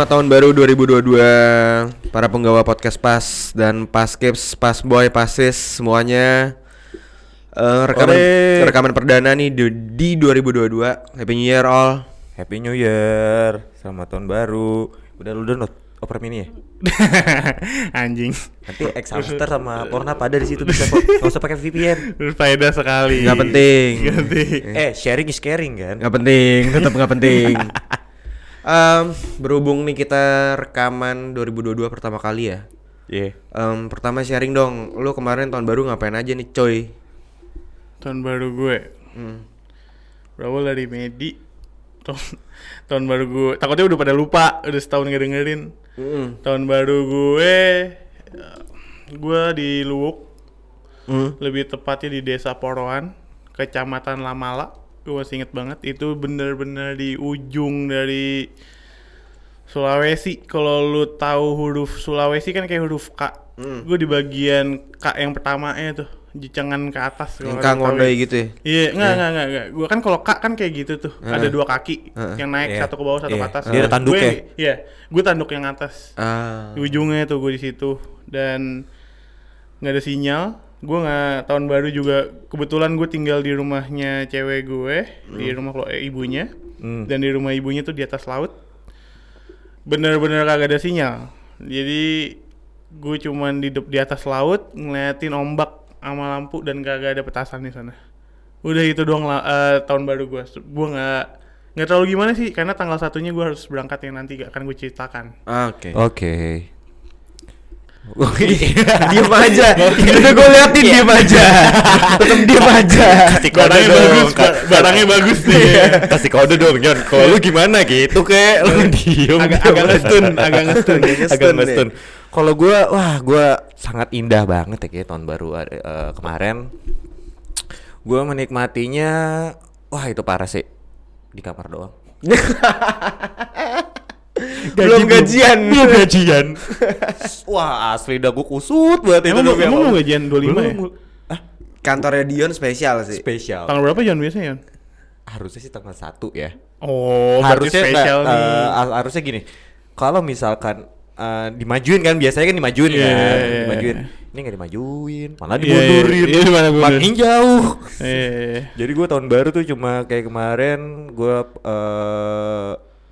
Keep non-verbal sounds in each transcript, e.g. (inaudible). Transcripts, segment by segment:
selamat tahun baru 2022 Para penggawa podcast pas dan pas kips, pas boy, pasis semuanya Eh, rekaman, rekaman perdana nih di, di 2022 Happy New Year all Happy New Year, selamat tahun baru. Udah lu download Opera Mini ya? (laughs) Anjing. Nanti X Hamster sama Pornhub ada di situ bisa kok. Gak usah pakai VPN. (laughs) Faedah sekali. Nggak penting Nggak penting. Eh, sharing is caring kan? Nggak penting, tetap nggak penting (laughs) Em, Berhubung nih kita rekaman 2022 pertama kali ya Iya. Em, Pertama sharing dong, lu kemarin tahun baru ngapain aja nih coy? Tahun baru gue. Hmm. Berawal dari Medi. Tahun, tahun baru gue. Takutnya udah pada lupa, udah setahun nggak dengerin. Mm-mm. Tahun baru gue gue di Luwuk, Hmm. lebih tepatnya di Desa Poroan, Kecamatan Lamala. Gue masih inget banget itu bener-bener di ujung dari Sulawesi. Kalau lu tahu huruf Sulawesi kan kayak huruf K. Hmm. Gue di bagian K yang pertamanya tuh, jicangan ke atas. Kalau kang ngondoi ya. gitu ya? Iya, enggak, enggak, enggak, enggak. Gua kan kalau K kan kayak gitu tuh. Ada Heeh. dua kaki Heeh. yang naik Iya. satu ke bawah, satu Iya. ke atas. Dia ada tanduk Gue- ya? Iya, gue tanduk yang atas. Ah. Di ujungnya tuh gue di situ dan nggak ada sinyal. Gue nggak tahun baru juga kebetulan gue tinggal di rumahnya cewek gue di rumah kelo- eh, ibunya Hmm. dan di rumah ibunya tuh di atas laut. Bener-bener kagak ada sinyal. Jadi gue cuman di di atas laut ngeliatin ombak sama lampu dan kagak ada petasan di sana. Udah itu doang lah eh, tahun baru gue. Gue nggak nggak terlalu gimana sih karena tanggal satunya gue harus berangkat yang nanti gak akan gue ceritakan. Ah, Oke. Oke. Diem aja. Udah gue liatin diem aja. Tetep diem aja. Kasih kode barangnya dong, bagus, ba- barangnya bagus nih. Kasih kode dong, John. Kalau lu gimana gitu kek? Lu diem. agak agak ngestun, agak ngestun. Agak agak ngestun. Kalau gua, wah gua sangat indah banget ya kayak tahun baru eh, kemarin. Gua menikmatinya, wah itu parah sih di kamar doang. (laughs) Belum gajian. belum gajian. (laughs) wah asli dah gua kusut buat itu. Emang, emang mau gajian 25 ya? Belum, Ah, Kantornya Dion spesial sih. spesial. Tanggal berapa Jan biasanya Jan? Harusnya sih tanggal 1 ya. Oh, berarti harusnya spesial nggak, nih. eh, har- harusnya gini. Kalau misalkan eh, dimajuin kan biasanya kan dimajuin Iya, kan, iya, iya. dimajuin. Ini nggak dimajuin, malah Iya, dimundurin. iya, iya, malah mundur. Makin jauh. Eh, Jadi gue tahun baru tuh cuma kayak kemarin gue eh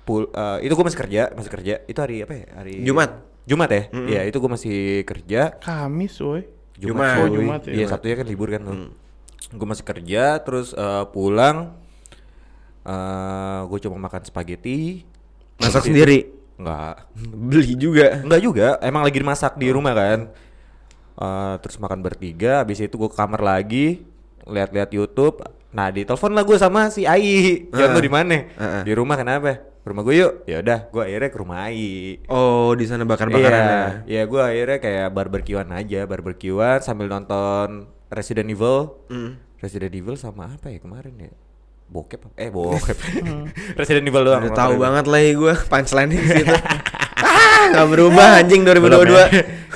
pul eh, itu gue masih kerja, masih kerja. Itu hari apa ya? Hari Jumat. Jumat ya? Mm-mm. Iya, itu gue masih kerja. Kamis, woi. Jumat. Oh, cuy. Jumat ya. Iya, Jumat. Sabtunya kan libur kan tuh. Gue masih kerja, terus eh, pulang eh gue cuma makan spaghetti. Masak sendiri. Enggak. Beli juga. Enggak juga, emang lagi dimasak di rumah kan. Eh, terus makan bertiga, habis itu gue ke kamar lagi, lihat-lihat YouTube. Nah, di telepon lah gue sama si Ai. Jangan lu Ah. di mana? Ah. Di rumah kenapa? Ke rumah gue yuk. Ya udah, gue akhirnya ke rumah Ai. Oh, di sana bakar-bakaran Iya, ya. iya gue akhirnya kayak barbekyuan aja, barbekyuan sambil nonton Resident Evil. Mm. Resident Evil sama apa ya kemarin ya? Bokep? Eh, bokep. (laughs) Resident Evil doang. Udah tahu banget lah ya gue (laughs) punchline di situ. (laughs) ah, nggak berubah anjing Belum 2022. ya?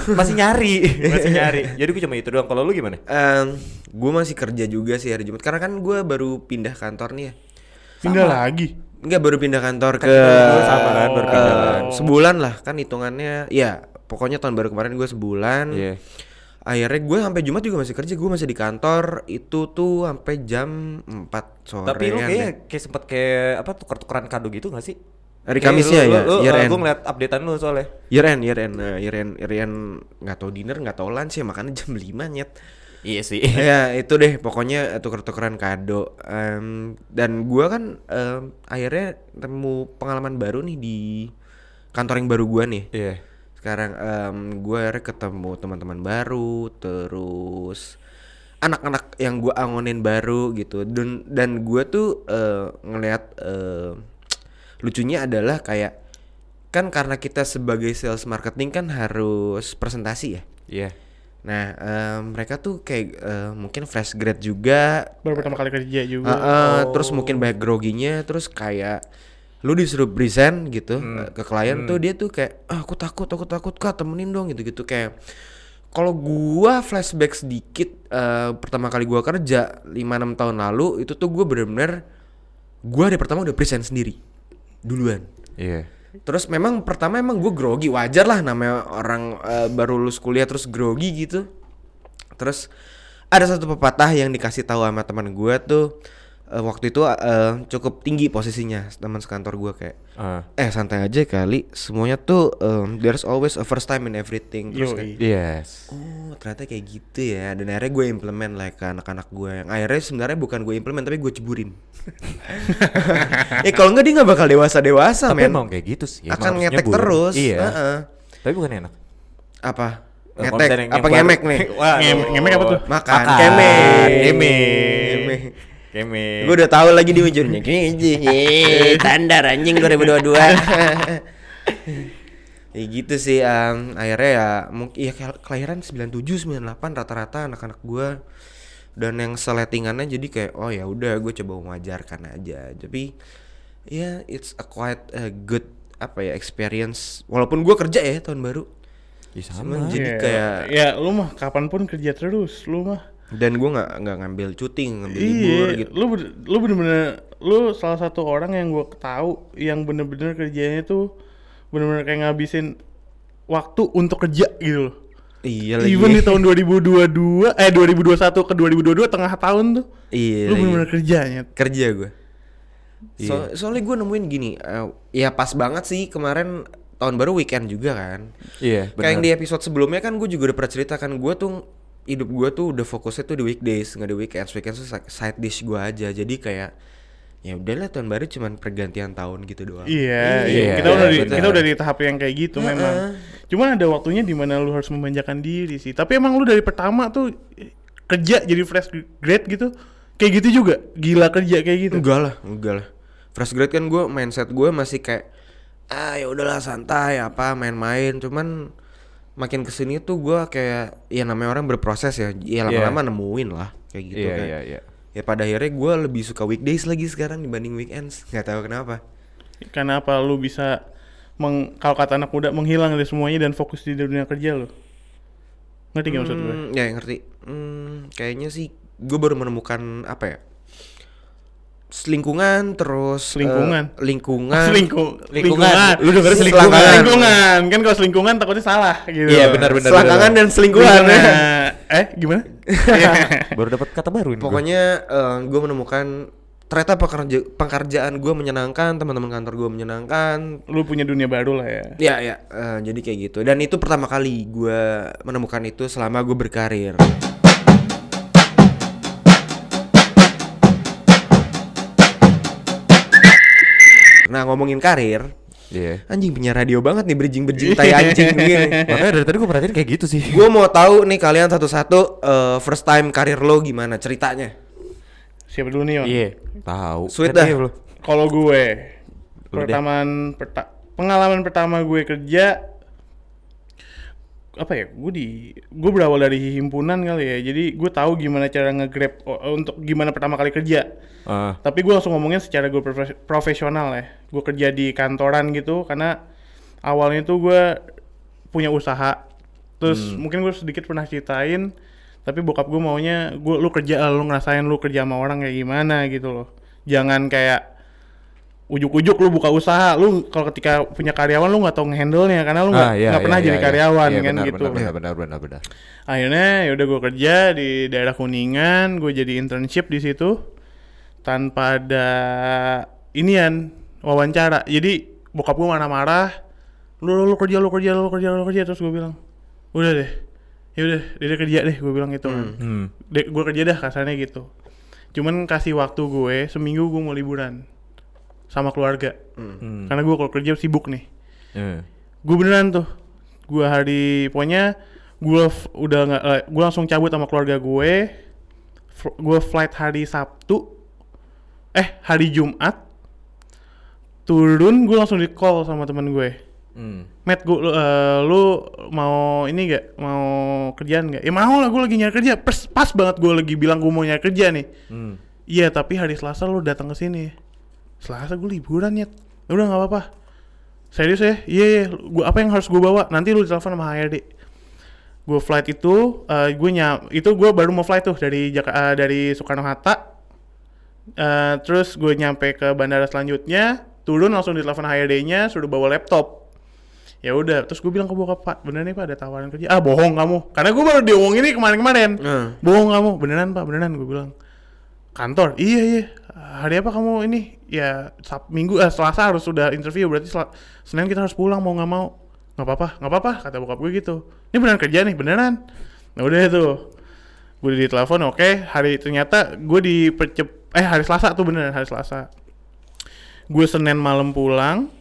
masih nyari, masih nyari. Jadi gue cuma itu doang. Kalau lu gimana? Em, gue masih kerja juga sih hari Jumat karena kan gue baru pindah kantor nih ya. Pindah lagi. Enggak baru pindah kantor Kan ke berdua sama kan, baru pindah eh, kan. sebulan lah kan hitungannya. Ya pokoknya tahun baru kemarin gue sebulan. Iya. Akhirnya gue sampai Jumat juga masih kerja. Gue masih di kantor itu tuh sampai jam 4 sore. Tapi lu kayak kayak sempet kayak apa tukar-tukaran kado gitu gak sih? Hari Kayak Kamis lu- ya, lu- ya, year eh, end. Gua ngeliat updatean lu soalnya. year end, year end, eh, year end, year end nggak tahu dinner, nggak tahu lunch ya makanya jam 5 nyet. Iya sih. ya itu deh pokoknya eh, tuker-tukeran kado Em, dan gua kan em, akhirnya temu pengalaman baru nih di kantor yang baru gua nih Iya. sekarang em, gua akhirnya ketemu teman-teman baru terus anak-anak yang gua angonin baru gitu dan dan gua tuh eh, ngelihat eh, lucunya adalah kayak kan karena kita sebagai sales marketing kan harus presentasi ya Iya. Nah, em, mereka tuh kayak eh, mungkin fresh grade juga, Baru pertama kali kerja juga. eh, eh, terus mungkin banyak groginya, terus kayak lu disuruh present gitu Hmm. eh, ke klien tuh dia tuh kayak ah, aku takut, aku takut, kak temenin dong gitu-gitu kayak kalau gua flashback sedikit eh, pertama kali gua kerja 5-6 tahun lalu itu tuh gua bener-bener gua hari pertama udah present sendiri duluan. Iya. Terus memang pertama emang gue grogi wajar lah namanya orang eh, baru lulus kuliah terus grogi gitu. Terus ada satu pepatah yang dikasih tahu sama teman gue tuh eh, waktu itu eh, cukup tinggi posisinya teman sekantor gue kayak Ah. eh santai aja kali semuanya tuh em, there's always a first time in everything terus kayak. Yes. oh ternyata kayak gitu ya dan akhirnya gue implement lah ke anak-anak gue yang akhirnya sebenarnya bukan gue implement tapi gue ceburin eh (laughs) kalau enggak dia nggak bakal dewasa dewasa Tapi men emang kayak gitu sih. akan ngetek nyebur. terus Iya. Heeh. Tapi bukan enak. apa Eh, ngetek apa ngemek nih (laughs) Wah, ngemek apa tuh? makan Makan. keme Keme. Keme. Keme. gue udah tahu lagi di ujungnya Yeay, tandar anjing 2022 (laughs) ya gitu sih em, akhirnya ya mungkin ya kela- kelahiran 97 98 rata-rata anak-anak gue dan yang seletingannya jadi kayak oh ya udah gue coba mewajarkan aja tapi ya it's a quite a good apa ya experience walaupun gue kerja ya tahun baru Cuman sama. jadi Iya. kayak ya lu mah kapan pun kerja terus lu mah dan gue nggak nggak ngambil cuti ngambil iya libur gitu lu lu bener-bener lu salah satu orang yang gua tahu yang bener-bener kerjanya tuh bener-bener kayak ngabisin waktu untuk kerja gitu loh iya lagi even di tahun 2022 eh 2021 ke 2022 tengah tahun tuh iya lu lagi. bener-bener kerjanya kerja gue. So, Iya. soalnya gue nemuin gini, eh, ya pas banget sih kemarin tahun baru weekend juga kan. Iya, Kayak yang di episode sebelumnya kan gue juga udah pernah cerita kan gue tuh hidup gue tuh udah fokusnya tuh di weekdays nggak di weekends. Weekends tuh si- side dish gue aja. Jadi kayak ya udahlah tahun baru cuman pergantian tahun gitu doang. Iya, Iya, iya. Kita udah di, kita udah di tahap yang kayak gitu memang. Cuman ada waktunya di mana lu harus memanjakan diri sih. Tapi emang lu dari pertama tuh kerja jadi fresh grade gitu. Kayak gitu juga. Gila kerja kayak gitu. Enggak lah, enggak lah. Fresh grade kan gue mindset gue masih kayak ah ya udahlah santai apa main-main cuman makin ke sini tuh gue kayak ya namanya orang berproses ya ya lama-lama nemuin lah kayak gitu Iya, kan iya, iya. ya pada akhirnya gue lebih suka weekdays lagi sekarang dibanding weekends nggak tahu kenapa Kenapa lu bisa meng, kalau kata anak muda menghilang dari semuanya dan fokus di dunia kerja lu? Ngerti gak maksud gue? Hmm, ya ngerti Hmm, kayaknya sih gue baru menemukan apa ya selingkungan terus eh, Selingkungan? lingkungan (laughs) Selingkuh, lingkungan. Lu dengerin selingkungan. selingkungan. Selingkungan. Kan kalau selingkungan takutnya salah gitu. Iya, benar, benar. selangkangan dan selingkuhan ya. Lingkungan. Eh, gimana? (laughs) Baru dapat kata baru ini. Pokoknya gue menemukan ternyata pekerja pekerjaan gue menyenangkan, teman-teman kantor gue menyenangkan. lu punya dunia baru lah ya. Ya ya, eh, jadi kayak gitu. Dan itu pertama kali gue menemukan itu selama gue berkarir. Nah ngomongin karir, Iya. anjing punya radio banget nih bridging bridging tai anjing (laughs) begini. Makanya dari tadi gue perhatiin kayak gitu sih. Gue mau tahu nih kalian satu-satu eh, first time karir lo gimana ceritanya? Siapa dulu nih, Yon? Iya. Tahu. Sweet dah. iya, lu. Kalau gue pertamaan perta- pengalaman pertama gue kerja apa ya gue di gue berawal dari himpunan kali ya. Jadi gue tahu gimana cara nge-grab untuk gimana pertama kali kerja. Ah. tapi gue langsung ngomongin secara gue profe- profesional ya. Gue kerja di kantoran gitu karena awalnya tuh gue punya usaha. Terus mungkin gue sedikit pernah ceritain tapi bokap gue maunya gue lu kerja lu ngerasain lu kerja sama orang kayak gimana gitu loh. Jangan kayak ujuk-ujuk lu buka usaha lu kalau ketika punya karyawan lu nggak tahu ngehandle nya karena lu nggak Ah, iya, iya, pernah iya, jadi iya. karyawan Iya, kan benar, gitu Benar, benar, benar, benar, benar. akhirnya yaudah gue kerja di daerah kuningan gue jadi internship di situ tanpa ada inian wawancara jadi bokap gue marah-marah lu, lu, lu kerja lu kerja lu kerja lu kerja terus gue bilang udah deh ya udah dia kerja deh gue bilang gitu kan Hmm. Dek, gue kerja dah kasarnya gitu cuman kasih waktu gue seminggu gue mau liburan sama keluarga Hmm. karena gue kalau kerja sibuk nih Iya. gue beneran tuh gue hari pokoknya gue udah nggak gue langsung cabut sama keluarga gue gue flight hari Sabtu eh hari Jumat turun gue langsung di call sama temen gue Hmm. Matt, gue, lu, eh, lu mau ini gak? Mau kerjaan gak? Ya mau lah, gue lagi nyari kerja. Pas, pas banget gue lagi bilang gue mau nyari kerja nih. Hmm. Iya, tapi hari Selasa lu datang ke sini. Selasa gue liburan ya. Udah nggak apa-apa. Serius ya? Iya, iya. Gua apa yang harus gue bawa? Nanti lu telepon sama HRD. Gue flight itu, eh gue nyam, itu gue baru mau flight tuh dari Jaka, eh, dari Soekarno Hatta. Eh, terus gue nyampe ke bandara selanjutnya turun langsung ditelepon HRD-nya suruh bawa laptop ya udah terus gue bilang ke bokap pak beneran nih pak ada tawaran kerja ah bohong kamu karena gue baru diomongin ini kemarin-kemarin Hmm. bohong kamu beneran pak beneran gue bilang kantor iya iya hari apa kamu ini? Ya sab minggu eh, selasa harus sudah interview berarti sel- senin kita harus pulang mau nggak mau. Nggak apa-apa nggak apa-apa kata bokap gue gitu. Ini beneran kerja nih beneran. Nah udah itu. Gue di telepon oke. Hari ternyata gue dipercep eh hari selasa tuh beneran hari selasa. Gue senin malam pulang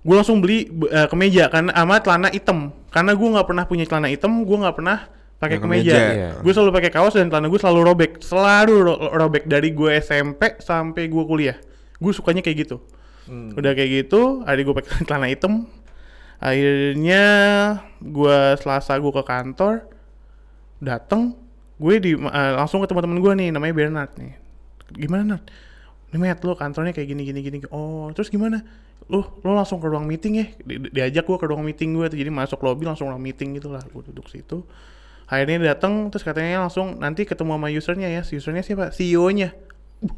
gue langsung beli eh, kemeja karena sama celana hitam. Karena gue nggak pernah punya celana hitam gue nggak pernah pakai kemeja, kemeja. Iya. gue selalu pakai kaos dan celana gue selalu robek. Selalu ro- robek dari gue SMP sampai gue kuliah. Gue sukanya kayak gitu. Udah kayak gitu hari gue pakai (laughs) celana hitam. Akhirnya gue selasa gue ke kantor dateng gue di eh, langsung ketemu temen gue nih namanya Bernard nih. Gimana Nat? Nih Matt lo kantornya kayak gini gini gini. Oh terus gimana? Lu lo langsung ke ruang meeting ya? Di- di- diajak gue ke ruang meeting gue tuh. Jadi masuk lobby langsung ruang meeting gitu lah. Gue duduk situ akhirnya datang terus katanya langsung nanti ketemu sama usernya ya. Usernya siapa? CEO nya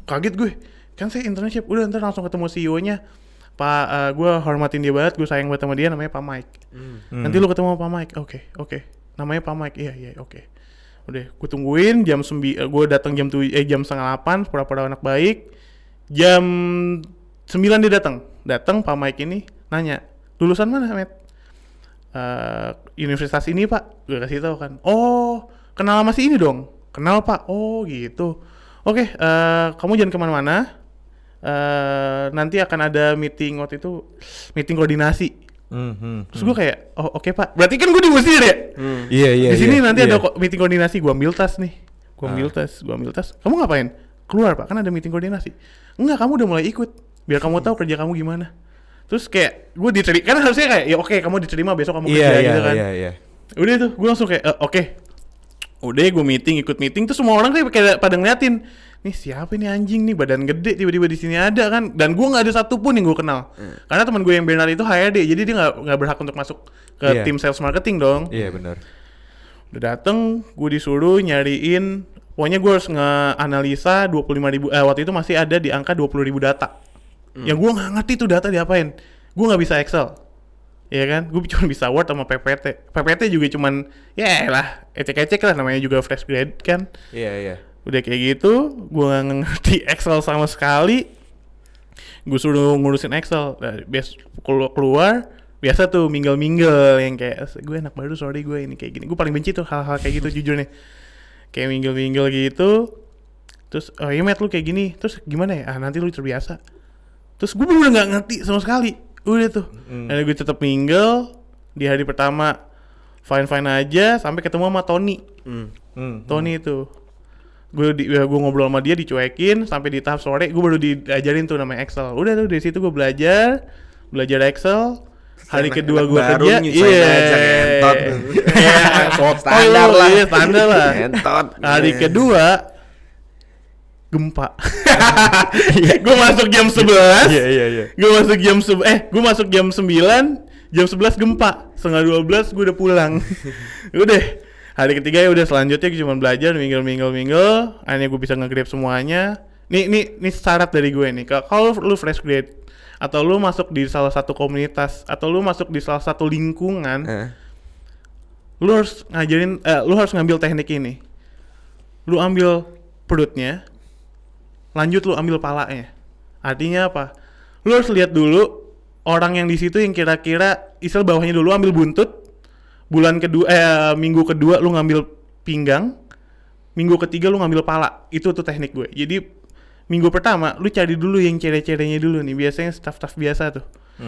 kaget gue. Kan saya internship. Udah ntar langsung ketemu CEO nya Pak, eh, gue hormatin dia banget, gue sayang banget sama dia, namanya Pak Mike. Nanti lu ketemu sama Pak Mike, oke, oke. Namanya Pak Mike, iya, iya, oke. Udah, gue tungguin jam sembi, eh, gue datang jam tujuh, eh jam setengah delapan, pura-pura anak baik. Jam sembilan dia datang, datang Pak Mike ini nanya, lulusan mana, Met? Eh, universitas ini Pak, gue kasih tahu kan. Oh, kenal sama si ini dong. Kenal Pak. Oh gitu. Oke, eh, kamu jangan ke mana-mana. Eh, nanti akan ada meeting waktu itu meeting koordinasi. Mhm. Terus gue kayak, oh oke Pak. Berarti kan gue diusir ya. Iya iya. Di sini iya, nanti iya. ada ko- meeting koordinasi. Gue ambil tas nih. Gue ambil Ah. tas. Gue ambil tas. Kamu ngapain? Keluar Pak. Kan ada meeting koordinasi. Enggak, kamu udah mulai ikut. Biar kamu tahu kerja kamu gimana. Terus kayak gue diterima. Kan harusnya kayak, ya oke kamu diterima besok kamu Iya kerja iya gitu kan. iya iya. Udah tuh, gue langsung kayak, "Eh, oke. Udah gue meeting, ikut meeting, terus semua orang kayak kayak pada ngeliatin, nih siapa nih anjing nih badan gede tiba-tiba di sini ada kan? Dan gue nggak ada satupun yang gue kenal, karena teman gue yang Bernard itu HRD, jadi dia nggak nggak berhak untuk masuk ke Iya. tim sales marketing dong. Iya benar. Udah dateng, gue disuruh nyariin, pokoknya gue harus nge-analisa 25 ribu, eh waktu itu masih ada di angka 20 ribu data. Yang gue nggak ngerti tuh data diapain. Gue nggak bisa Excel. Ya kan, gue (laughs) cuma bisa Word sama PPT. PPT juga cuman, ya lah, ecek-ecek lah namanya juga fresh grade kan. Iya iya. Udah kayak gitu, gue nggak ngerti (laughs) Excel sama sekali. Gue suruh ngurusin Excel. Nah, bias keluar, biasa tuh mingle-mingle yang kayak gue enak baru sorry gue ini kayak gini. Gue paling benci tuh hal-hal kayak gitu (laughs) jujur nih. Kayak mingle-mingle gitu. Terus oh iya Matt lu kayak gini. Terus gimana ya? Ah nanti lu terbiasa. Terus gue bener nggak ngerti sama sekali. Udah tuh. Dan gue tetap mingle di hari pertama fine fine aja sampai ketemu sama Tony. Hmm. Tony itu gue di, ya, gue ngobrol sama dia dicuekin sampai di tahap sore gue baru diajarin tuh namanya Excel udah tuh dari situ gue belajar belajar Excel hari kedua gue baru kerja nyusahin aja, ngentot. (laughs) Iya, sotoy Standar lah. iya, standar lah hari Iya. kedua gempa. (laughs) Gue masuk jam 11 Iya iya iya. gue masuk jam se- eh gue masuk jam 9 jam 11 gempa. Setengah 12 gue udah pulang. (laughs) Udah. Hari ketiga ya udah selanjutnya gue cuma belajar minggu minggu minggu akhirnya gue bisa nge-grab semuanya. Nih nih nih syarat dari gue nih Ka- kalau lu fresh grade atau lu masuk di salah satu komunitas atau lu masuk di salah satu lingkungan Eh. lu harus ngajarin eh, lu harus ngambil teknik ini. Lu ambil perutnya lanjut lu ambil palanya. Artinya apa? Lu harus lihat dulu orang yang di situ yang kira-kira istilah bawahnya dulu ambil buntut bulan kedua eh minggu kedua lu ngambil pinggang minggu ketiga lu ngambil pala. Itu tuh teknik gue. Jadi minggu pertama lu cari dulu yang cere-cerenya dulu nih. Biasanya staff-staff biasa tuh.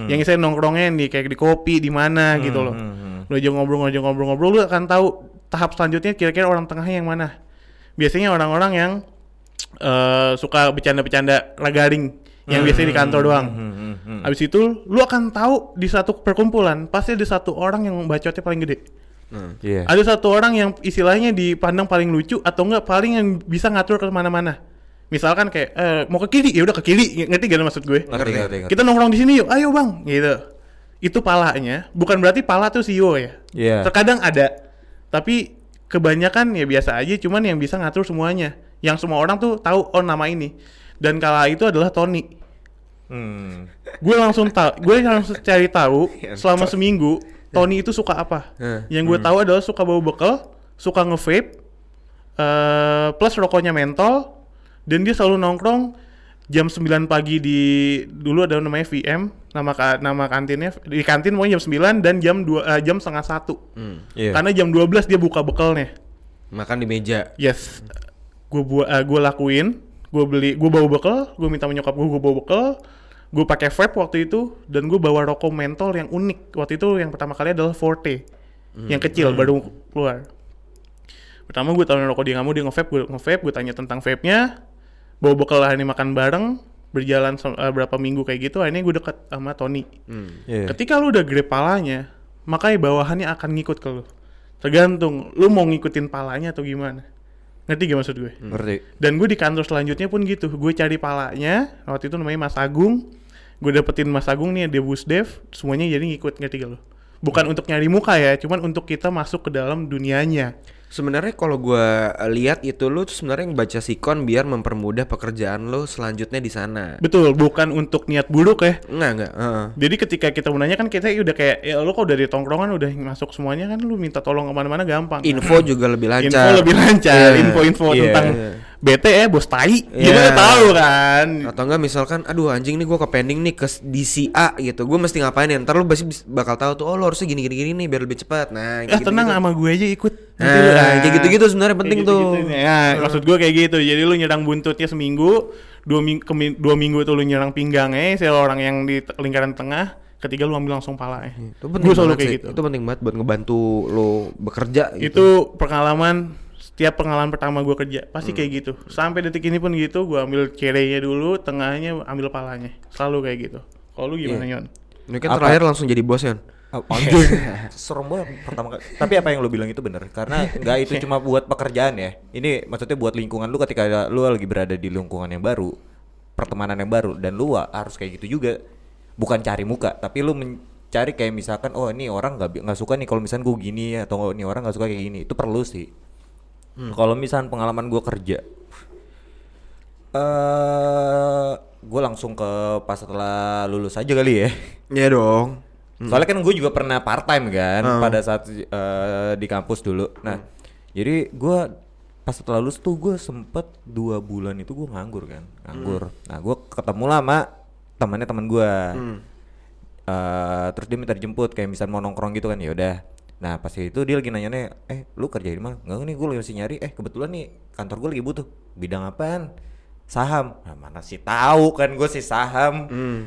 Yang saya nongkrongnya nih kayak di kopi di mana gitu loh. hmm, lu aja ngobrol-ngobrol ngobrol-ngobrol lu akan tahu tahap selanjutnya kira-kira orang tengahnya yang mana. Biasanya orang-orang yang eh, suka bercanda-bercanda lagaring yang biasanya di kantor doang Hmm, hmm. Habis itu lu akan tahu di satu perkumpulan pasti ada satu orang yang bacotnya paling gede. Hmm. Iya. Ada satu orang yang istilahnya dipandang paling lucu atau enggak paling yang bisa ngatur ke mana-mana. Misalkan kayak eh, mau ke kiri ya udah ke kiri, ngerti gak maksud gue? Ngerti ngerti ngerti. Kita nongkrong di sini yuk, ayo bang, gitu. Itu palanya, bukan berarti pala tuh CEO ya. Iya. Terkadang ada, tapi kebanyakan ya biasa aja, cuman yang bisa ngatur semuanya. Yang semua orang tuh tahu oh nama ini. Dan kala itu adalah Tony. Hmm. gue langsung tahu gue langsung cari tahu (laughs) selama seminggu Tony itu suka apa Hah. yang gue tahu adalah suka bau bekal suka nge-vape eh, plus rokoknya mentol dan dia selalu nongkrong jam 9 pagi di dulu ada namanya VM nama ka- nama kantinnya di kantin pokoknya jam 9 dan jam 2 jam setengah satu Hmm. Iya. karena jam 12 dia buka bekalnya Makan di meja. yes gue buat gue lakuin gue beli gue bawa bekal gue minta menyokap gue gue bawa bekal gue pakai vape waktu itu dan gue bawa rokok mentol yang unik. Waktu itu yang pertama kali adalah Forte yang kecil baru keluar. Pertama gue tahu rokok dia nggak mau dia nge-vape gue nge-vape gue tanya tentang vape-nya. Bawa bekal hari ini makan bareng berjalan eh, berapa minggu kayak gitu akhirnya gue deket sama Tony. Hmm. Iya. ketika lu udah grab palanya makanya bawahannya akan ngikut ke lu. Tergantung lu mau ngikutin palanya atau gimana ngerti gak maksud gue? Ngerti. dan gue di kantor selanjutnya pun gitu. Gue cari palanya waktu itu namanya Mas Agung. Gue dapetin Mas Agung nih dia bus dev semuanya jadi ngikut ngerti gak lo? Bukan untuk nyari muka ya cuman untuk kita masuk ke dalam dunianya Sebenarnya kalau gua eh, lihat itu lu sebenarnya baca sikon biar mempermudah pekerjaan lu selanjutnya di sana. betul bukan untuk niat buruk ya Enggak, enggak. heeh. jadi ketika kita menanya kan kita udah kayak ya lu kok dari tongkrongan udah masuk semuanya kan lu minta tolong ke mana-mana gampang Info juga lebih lancar. info lebih lancar Iya. info-info Iya. tentang Iya. BT ya bos tai Iya. gimana tahu kan Atau enggak misalkan aduh anjing nih gua ke pending nih ke s- di si A gitu. Gua mesti ngapain ya? Ntar lu pasti bakal tahu tuh oh lu harusnya gini gini gini nih biar lebih cepat. Nah, ah tenang sama gue aja ikut Nah, Nanti lu, ah, kayak gitu-gitu sebenarnya penting kayak tuh. gitu-gitunya. ya maksud gue kayak gitu jadi lu nyerang buntutnya seminggu dua minggu dua minggu tuh lu nyerang pinggangnya saya orang yang di lingkaran tengah ketiga lu ambil langsung palanya Itu penting gue selalu kayak sih. gitu Itu penting banget buat ngebantu lu bekerja gitu. itu pengalaman setiap pengalaman pertama gue kerja pasti Hmm. kayak gitu sampai detik ini pun gitu gue ambil cerenya dulu tengahnya ambil palanya selalu kayak gitu kalau lu gimana Iya. Yon Ini kan Apa? terakhir langsung jadi bos ya. Ah, Anjing, (laughs) serem banget pertama kali. Tapi apa yang lo bilang itu bener, karena nggak itu cuma buat pekerjaan ya. Ini maksudnya buat lingkungan lu ketika ada- lu lagi berada di lingkungan yang baru, pertemanan yang baru, dan lu harus kayak gitu juga. Bukan cari muka, tapi lu mencari kayak misalkan, oh ini orang nggak nggak suka nih kalau misalkan gue gini atau oh, ini orang nggak suka kayak gini. Itu perlu sih. Kalau misalkan pengalaman gue kerja, eh gue langsung ke pas setelah lulus aja kali ya. Iya dong. Soalnya kan gue juga pernah part time kan pada saat eh, di kampus dulu. Nah, jadi gue pas setelah lulus tuh gue sempet dua bulan itu gue nganggur kan, nganggur. Nah, gue ketemu lah sama temannya teman gue. Eh, terus dia minta dijemput kayak misal mau nongkrong gitu kan ya udah. Nah pas itu dia lagi nanya eh lu kerja di mana? Enggak nih gue lagi masih nyari. Eh kebetulan nih kantor gue lagi butuh bidang apaan? Saham. Nah mana sih tahu kan gue sih saham Hmm.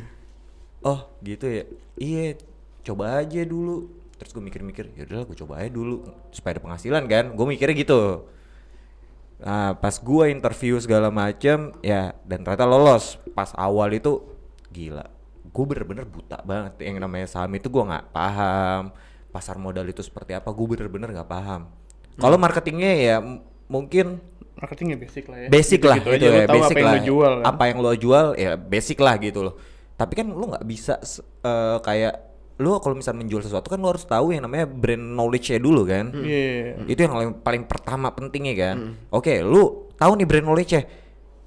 oh gitu ya iya coba aja dulu terus gue mikir-mikir ya udahlah gue coba aja dulu supaya ada penghasilan kan gue mikirnya gitu nah pas gue interview segala macam ya dan ternyata lolos pas awal itu gila gue bener-bener buta banget yang namanya saham itu gue nggak paham pasar modal itu seperti apa gue bener-bener nggak paham. Kalau marketingnya ya mungkin marketingnya basic lah ya. Basic lah Gitu-gitu itu aja, ya tahu basic apa yang lah. lu jual kan? apa yang lo jual ya basic lah gitu loh. Tapi kan lu nggak bisa eh, kayak lu kalau misalnya menjual sesuatu kan lu harus tahu yang namanya brand knowledge-nya dulu kan. Iya. itu yang paling, paling pertama pentingnya kan. Oke lu tahu nih brand knowledge-nya.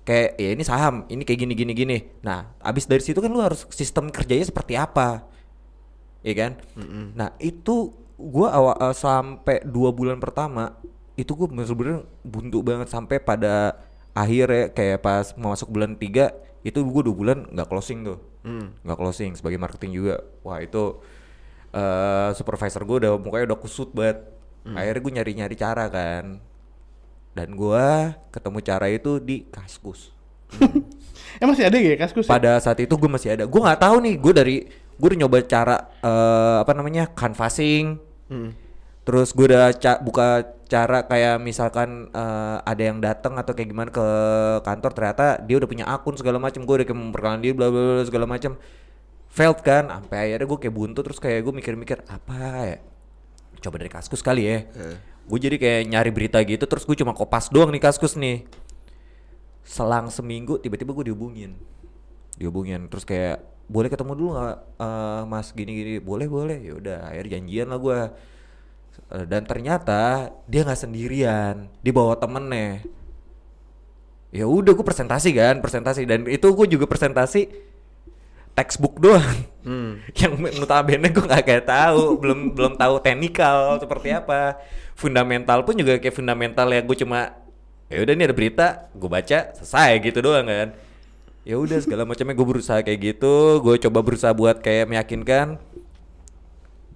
Kayak ya ini saham ini kayak gini gini gini. Nah abis dari situ kan lu harus sistem kerjanya seperti apa Iya kan? Nah itu gua awal eh, sampai dua bulan pertama itu gue bener-bener buntu banget sampai pada akhirnya kayak pas mau masuk bulan tiga itu gue dua bulan nggak closing tuh. Nggak closing sebagai marketing juga. Wah itu eh supervisor gue udah mukanya udah kusut banget. Akhirnya gue nyari-nyari cara kan. Dan gua ketemu cara itu di kaskus. (laughs) Eh masih ada ya kaskus ya? pada saat itu gue masih ada. Gue nggak tahu nih gue dari gue udah nyoba cara eh, apa namanya canvassing. Terus gue udah ca- buka cara kayak misalkan eh, ada yang datang atau kayak gimana ke kantor ternyata dia udah punya akun segala macam gue udah kayak memperkenalkan dia bla bla bla segala macam failed kan sampai akhirnya gue kayak buntu terus kayak gue mikir-mikir apa ya? Coba dari kaskus kali ya. Gue jadi kayak nyari berita gitu terus gue cuma kopas doang nih kaskus nih. Selang seminggu tiba-tiba gue dihubungin. Dihubungin terus kayak boleh ketemu dulu nggak eh, mas gini gini boleh boleh ya udah akhirnya janjian lah gue Eh, dan ternyata dia nggak sendirian dia bawa temennya ya udah gue presentasi kan presentasi dan itu gue juga presentasi textbook doang. Hmm. (laughs) yang notabene gue nggak kayak tahu, belum (laughs) belum tahu teknikal seperti apa. Fundamental pun juga kayak fundamental ya gue cuma ya udah nih ada berita, gue baca selesai gitu doang kan. Ya udah segala macamnya gue berusaha kayak gitu, gue coba berusaha buat kayak meyakinkan.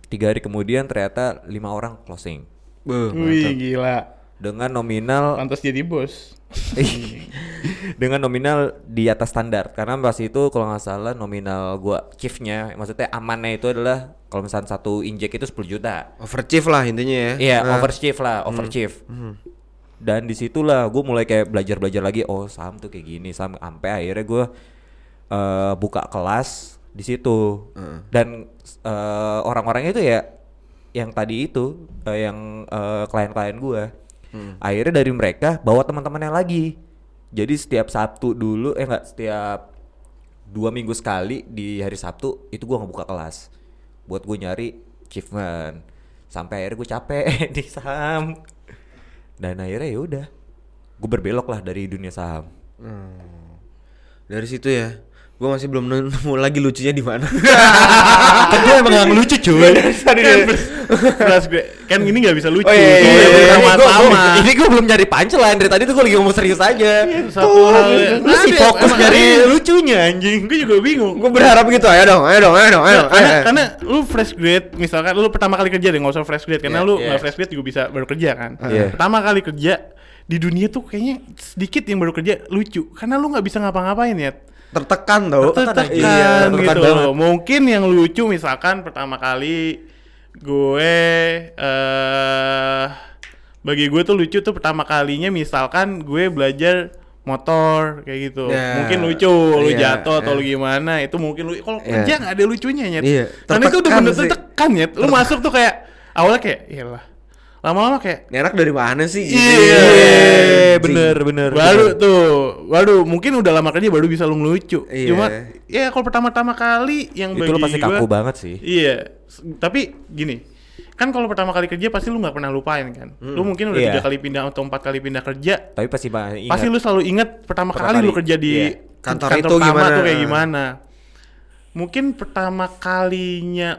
Tiga hari kemudian ternyata lima orang closing Beuh, Wih mantap. gila. dengan nominal Pantas jadi bos. (laughs) dengan nominal di atas standar karena pas itu kalau nggak salah nominal gua chiefnya maksudnya amannya itu adalah kalau misalnya satu injek itu 10 juta Overachieve lah intinya ya. iya Nah, over chief lah over chief dan di situlah gue mulai kayak belajar belajar lagi oh saham tuh kayak gini saham sampai akhirnya gue eh, buka kelas di situ. Dan eh, orang-orangnya itu ya yang tadi itu eh, yang eh, klien-klien gue akhirnya dari mereka bawa teman-temannya lagi. Jadi setiap Sabtu dulu eh enggak setiap dua minggu sekali di hari Sabtu itu gua ngebuka kelas buat gue nyari achievement sampai akhirnya gue capek (laughs) di saham dan akhirnya ya udah. Gue berbelok lah dari dunia saham. Dari situ ya. Gue masih belum nemu lagi lucunya di mana. (laughs) kan gue emang gak lucu cuy Kelas gue kan ini nggak bisa lucu. Oh, iya, iya, Ini iya, iya. Sama-sama. ini gue belum nyari punchline dari tadi tuh gue lagi ngomong serius aja Satu hal yang- Lu sih fokus ada. lucunya anjing Gue juga bingung. gue berharap gitu. Ayo dong, ayo dong, ayo dong, ayo. Karena, karena lu fresh grade misalkan lu pertama kali kerja deh nggak usah fresh grade karena Iya, lu iya. nggak fresh grade juga bisa baru kerja kan Iya. pertama kali kerja di dunia tuh kayaknya sedikit yang baru kerja lucu karena lu nggak bisa ngapa-ngapain ya tertekan tau. tertekan Iya, tertekan gitu banget. loh mungkin yang lucu misalkan pertama kali gue eh bagi gue tuh lucu tuh pertama kalinya misalkan gue belajar motor kayak gitu Ya, mungkin lucu lu iya, jatuh atau iya. lu gimana itu mungkin lu kalau Iya. kerja nggak ada lucunya ya Iya, karena itu udah bener tertekan ya lu masuk tuh kayak awalnya kayak iyalah lama-lama kayak anak dari mana sih? Gitu. Iya, bener bener baru tuh baru mungkin udah lama kerja baru bisa lu ngelucu Iya. cuma ya kalau pertama-tama kali yang itu bagi lo pasti gua- kaku banget sih iya tapi gini kan kalau pertama kali kerja pasti lu nggak pernah lupain kan lu mungkin udah Iya. tiga kali pindah atau empat kali pindah kerja tapi pasti ingat pasti lu selalu inget pertama, Pertama kali, lu kali. kerja di Iya. Kantor itu pertama gimana? tuh kayak gimana mungkin pertama kalinya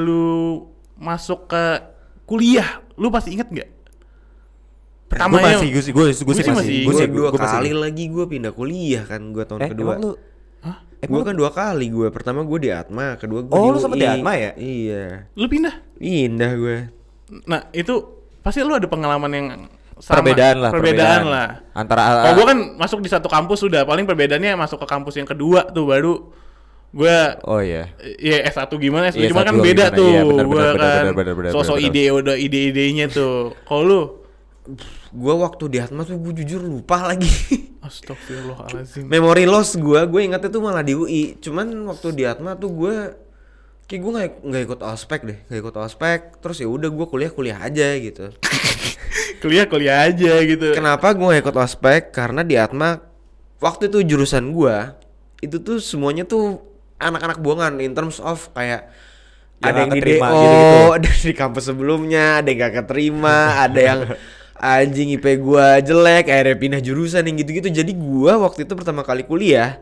lu masuk ke kuliah lu pasti inget nggak gue pertamanya masih gue sih gue sih Gua sih masih masih- gue Gue sih dua gua masih kali lagi gue pindah kuliah kan gue tahun eh kedua. emang lu Hah? Gue kan dua kali gue. Pertama gue di Atma, kedua gue Oh, di lu sempet di. Atma ya? Iya. lu pindah Pindah gue. Nah itu pasti lu ada pengalaman yang sama. perbedaan lah Perbedaan, lah. antara Kalau gua kan masuk di satu kampus sudah paling perbedaannya masuk ke kampus yang kedua tuh baru gua oh iya ya S1 gimana S2 Iya, cuma kan S1 beda gimana, tuh iya, benar, kan benar, benar, sosok ide udah ide-idenya tuh. Kalau lu Gue waktu di Atma tuh gue jujur lupa lagi. (laughs) Astagfirullahalazim. Memory loss gue, gue ingetnya tuh malah di UI. Cuman waktu di Atma tuh gue kayak gue nggak nggak ikut ospek deh, nggak ikut ospek. Terus ya udah gue kuliah kuliah aja gitu. (laughs) kuliah kuliah aja gitu. Kenapa gue gak ikut ospek? Karena di Atma waktu itu jurusan gue itu tuh semuanya tuh anak-anak buangan in terms of kayak Yang ada yang di DO gitu-gitu. (laughs) dari kampus sebelumnya, ada yang gak keterima, ada yang anjing IP gua jelek, akhirnya pindah jurusan yang gitu-gitu. Jadi gua waktu itu pertama kali kuliah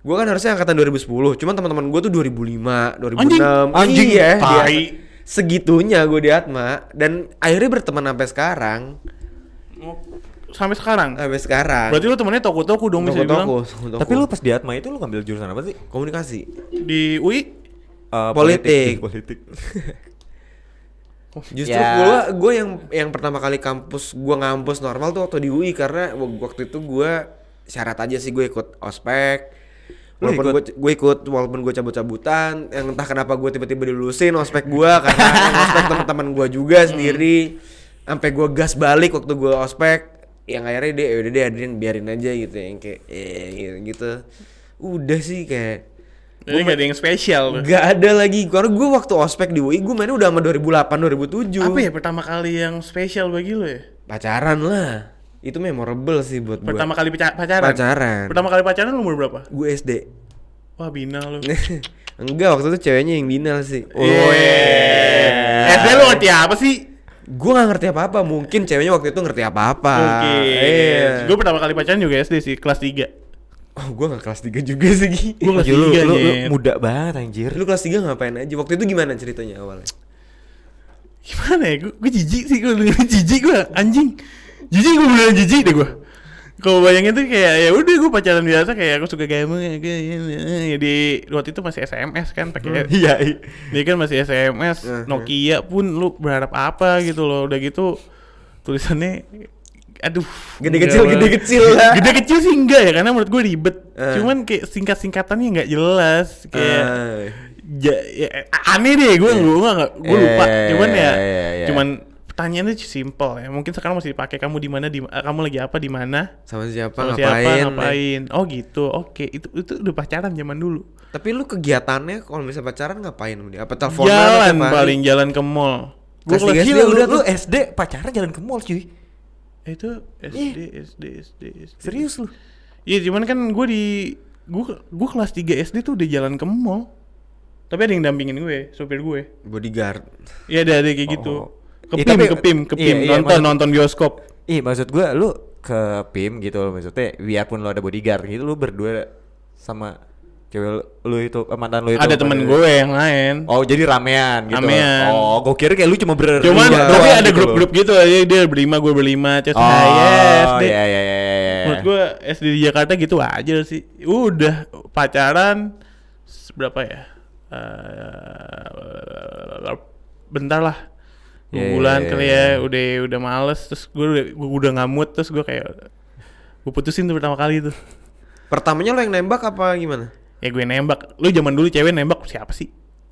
Gua kan harusnya angkatan 2010, cuman teman-teman gua tuh 2005, 2006. Anjing, anjing, iya, tai. segitunya gue di Atma dan akhirnya berteman sampai sekarang. Sampai sekarang. Sampai sekarang. Berarti lu temennya toko-toko dong bisa dibilang. Tapi lu pas di Atma itu lu ngambil jurusan apa sih komunikasi. Di UI Eh, Politik. (laughs) politik Justru Ya. gua gua yang yang pertama kali kampus gua ngampus normal tuh waktu di UI karena waktu itu gua syarat aja sih gue ikut ospek. Walaupun ikut? gue gue ikut walaupun gue cabut-cabutan, yang entah kenapa gue tiba-tiba dilulusin ospek gua karena (laughs) ospek teman-teman gua juga sendiri. Sampai gua gas balik waktu gua ospek. Yang akhirnya dia udah deh Adrian biarin aja gitu yang kayak eh gitu, gitu. Udah sih kayak Jadi nggak ada yang spesial. Gak ada lagi Karena gue waktu ospek di UI Gue mainnya udah sama 2008 2007 Apa ya pertama kali yang spesial bagi lu ya? Pacaran lah Itu memorable sih buat gue Pertama kali paca- pacaran. Pacaran Pertama kali pacaran umur berapa? Gue SD Wah bina lu. (laughs) Enggak waktu itu ceweknya yang binal sih Oh, iya. SD lu ngerti apa sih? Gue gak ngerti apa-apa Mungkin ceweknya waktu itu ngerti apa-apa Mungkin. Iya Gue pertama kali pacaran juga SD sih, kelas 3. Oh, gue gak kelas 3 juga sih. Gi. Gue kelas Anjir, lu, tiga lu, muda banget anjir. Lu kelas 3 ngapain aja? Waktu itu gimana ceritanya awalnya? Gimana ya? Gue, gue jijik sih, gue dengerin jijik gue anjing. Jijik gue beneran jijik deh gue. Kalau bayangin tuh kayak ya udah gue pacaran biasa kayak aku suka gaming ya, kayak- di waktu itu masih SMS kan pakai Iya, iya. Dia kan masih SMS, Hmm. Nokia pun lu berharap apa gitu loh. Udah gitu tulisannya aduh Gede kecil, gede kecil lah. Gede kecil sih enggak ya karena menurut gue ribet. Eh. Cuman kayak singkat-singkatannya nggak jelas kayak Ah. ja- ya, aneh deh gue gue nggak gue lupa. Eh, Cuman ya iya, iya. cuman pertanyaannya simple ya. Mungkin sekarang masih dipakai kamu di mana di eh, kamu lagi apa di mana? sama siapa Sama ngapain? siapa ngapain? Oh gitu. Oke, itu itu udah pacaran zaman dulu. Tapi lu kegiatannya kalau misalnya pacaran ngapain? Apa teleponan Jalan apa? paling jalan ke mall. Gue Kelas tiga Gila, SD lu, udah lu. SD pacaran jalan ke mall cuy. itu SD SD SD SD. Serius lu? Iya cuman kan gue di gue gue kelas 3 SD tuh udah jalan ke mall. Tapi ada yang dampingin gue, supir gue. Bodyguard. Iya ada ada kayak gitu. Oh. Ke Iya, PIM, tapi- ke PIM, ke iya, PIM, iya, nonton maksud- nonton bioskop. Ih, maksud gua lu ke PIM gitu loh maksudnya biarpun lu ada bodyguard gitu lu berdua sama cewek lu itu eh, mantan lu itu Ada temen gue yang lain. Oh, jadi ramean gitu. Ramean. Oh, gua kira kayak lu cuma ber Cuman tapi ada gitu grup-grup gitu aja dia berlima gue berlima terus Oh, saya SD. iya iya iya iya. Menurut gue SD di Jakarta gitu aja sih. Udah pacaran berapa ya? Eh, bentar lah. Iya, bulan iya, kali iya. ya, udah udah males terus gue udah gue udah ngamut terus gue kayak gue putusin tuh pertama kali tuh. Pertamanya lo yang nembak apa gimana? Ya gue nembak. Lu zaman dulu cewek nembak siapa sih?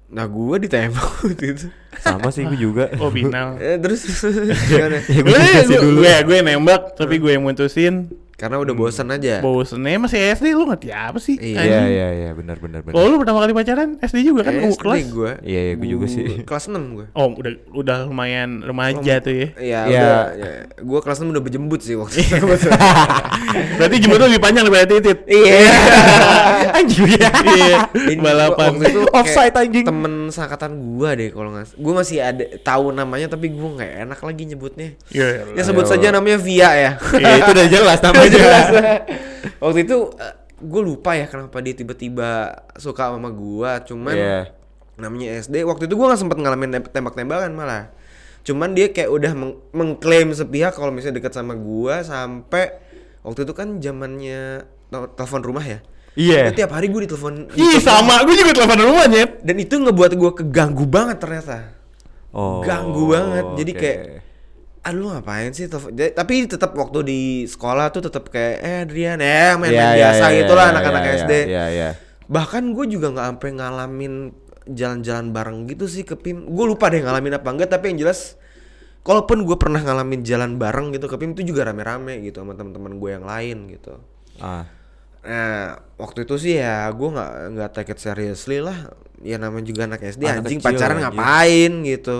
Nah gue ditembak (laughs) waktu itu. Sama sih gua juga. Oh Binal. (laughs) Eh, terus (laughs) gimana? Ya, gua gue, juga sih gue, dulu. gue, gue nembak tapi gue yang mutusin. Karena udah bosan aja. Bosennya masih SD lu ngerti apa sih? Iya, Iya anjing? iya iya benar benar benar. Oh lu pertama kali pacaran SD juga kan Eh, U kelas? gue. Iya, iya, gua juga sih. Kelas 6 gue. Oh udah udah lumayan remaja tuh ya. Iya, Iya. udah. Ya. Gue kelas 6 udah berjembut sih waktu itu. (laughs) Berarti jemput lu lebih panjang daripada titit. Iya. (laughs) Anjir ya. Iya. Ini (laughs) Balapan. Waktu itu Offside, anjing. Temen seangkatan gua deh kalau nggak. Gua masih ada tahu namanya tapi gua nggak enak lagi nyebutnya. Iya. Ya sebut Ayo. saja namanya Via ya. Iya, itu udah jelas namanya. (laughs) Jelas. (laughs) Waktu itu gue lupa ya kenapa dia tiba-tiba suka sama gua. Cuman Iya. namanya SD. Waktu itu gua nggak sempet ngalamin tem- tembak-tembakan malah. Cuman dia kayak udah meng- mengklaim sepihak kalau misalnya deket sama gua sampai waktu itu kan zamannya tel- telepon rumah ya. Iya. Jadi tiap hari gue ditelepon. Ih sama, gue juga telepon rumah nyet. Dan itu ngebuat gue keganggu banget ternyata. Oh. Ganggu banget. Jadi oke. kayak aduh ngapain sih? Jadi- Tapi tetap waktu di sekolah tuh tetap kayak eh Adrian ya main-main Iya, iya, biasa iya, gitu lah iya, anak-anak iya, SD. Iya iya. Bahkan gue juga nggak sampai ngalamin jalan-jalan bareng gitu sih ke PIM. Gue lupa deh ngalamin apa enggak tapi yang jelas kalaupun gue pernah ngalamin jalan bareng gitu ke PIM itu juga rame-rame gitu sama teman-teman gue yang lain gitu. Ah. Nah, waktu itu sih ya gue nggak nggak take it seriously lah. Ya namanya juga anak SD Anak anjing kecil, pacaran anjing. ngapain gitu.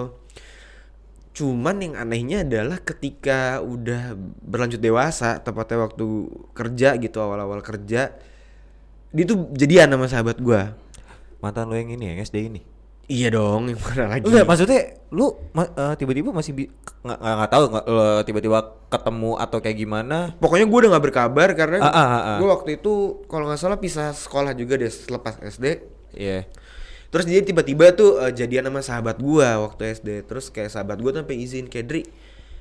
Cuman yang anehnya adalah ketika udah berlanjut dewasa, tepatnya waktu kerja gitu awal-awal kerja, dia tuh jadian sama sahabat gua. Mantan lu yang ini ya SD ini. Iya dong, yang mana lagi? Enggak, maksudnya lu eh, tiba-tiba masih nggak nggak tahu nggak lu tiba-tiba ketemu atau kayak gimana? Pokoknya gue udah nggak berkabar karena Ah, ah, ah, ah. gue waktu itu kalau nggak salah pisah sekolah juga deh selepas SD. Iya. Terus dia tiba-tiba tuh eh, jadian sama sahabat gua waktu SD. Terus kayak sahabat gua tuh sampai izin kayak Dri,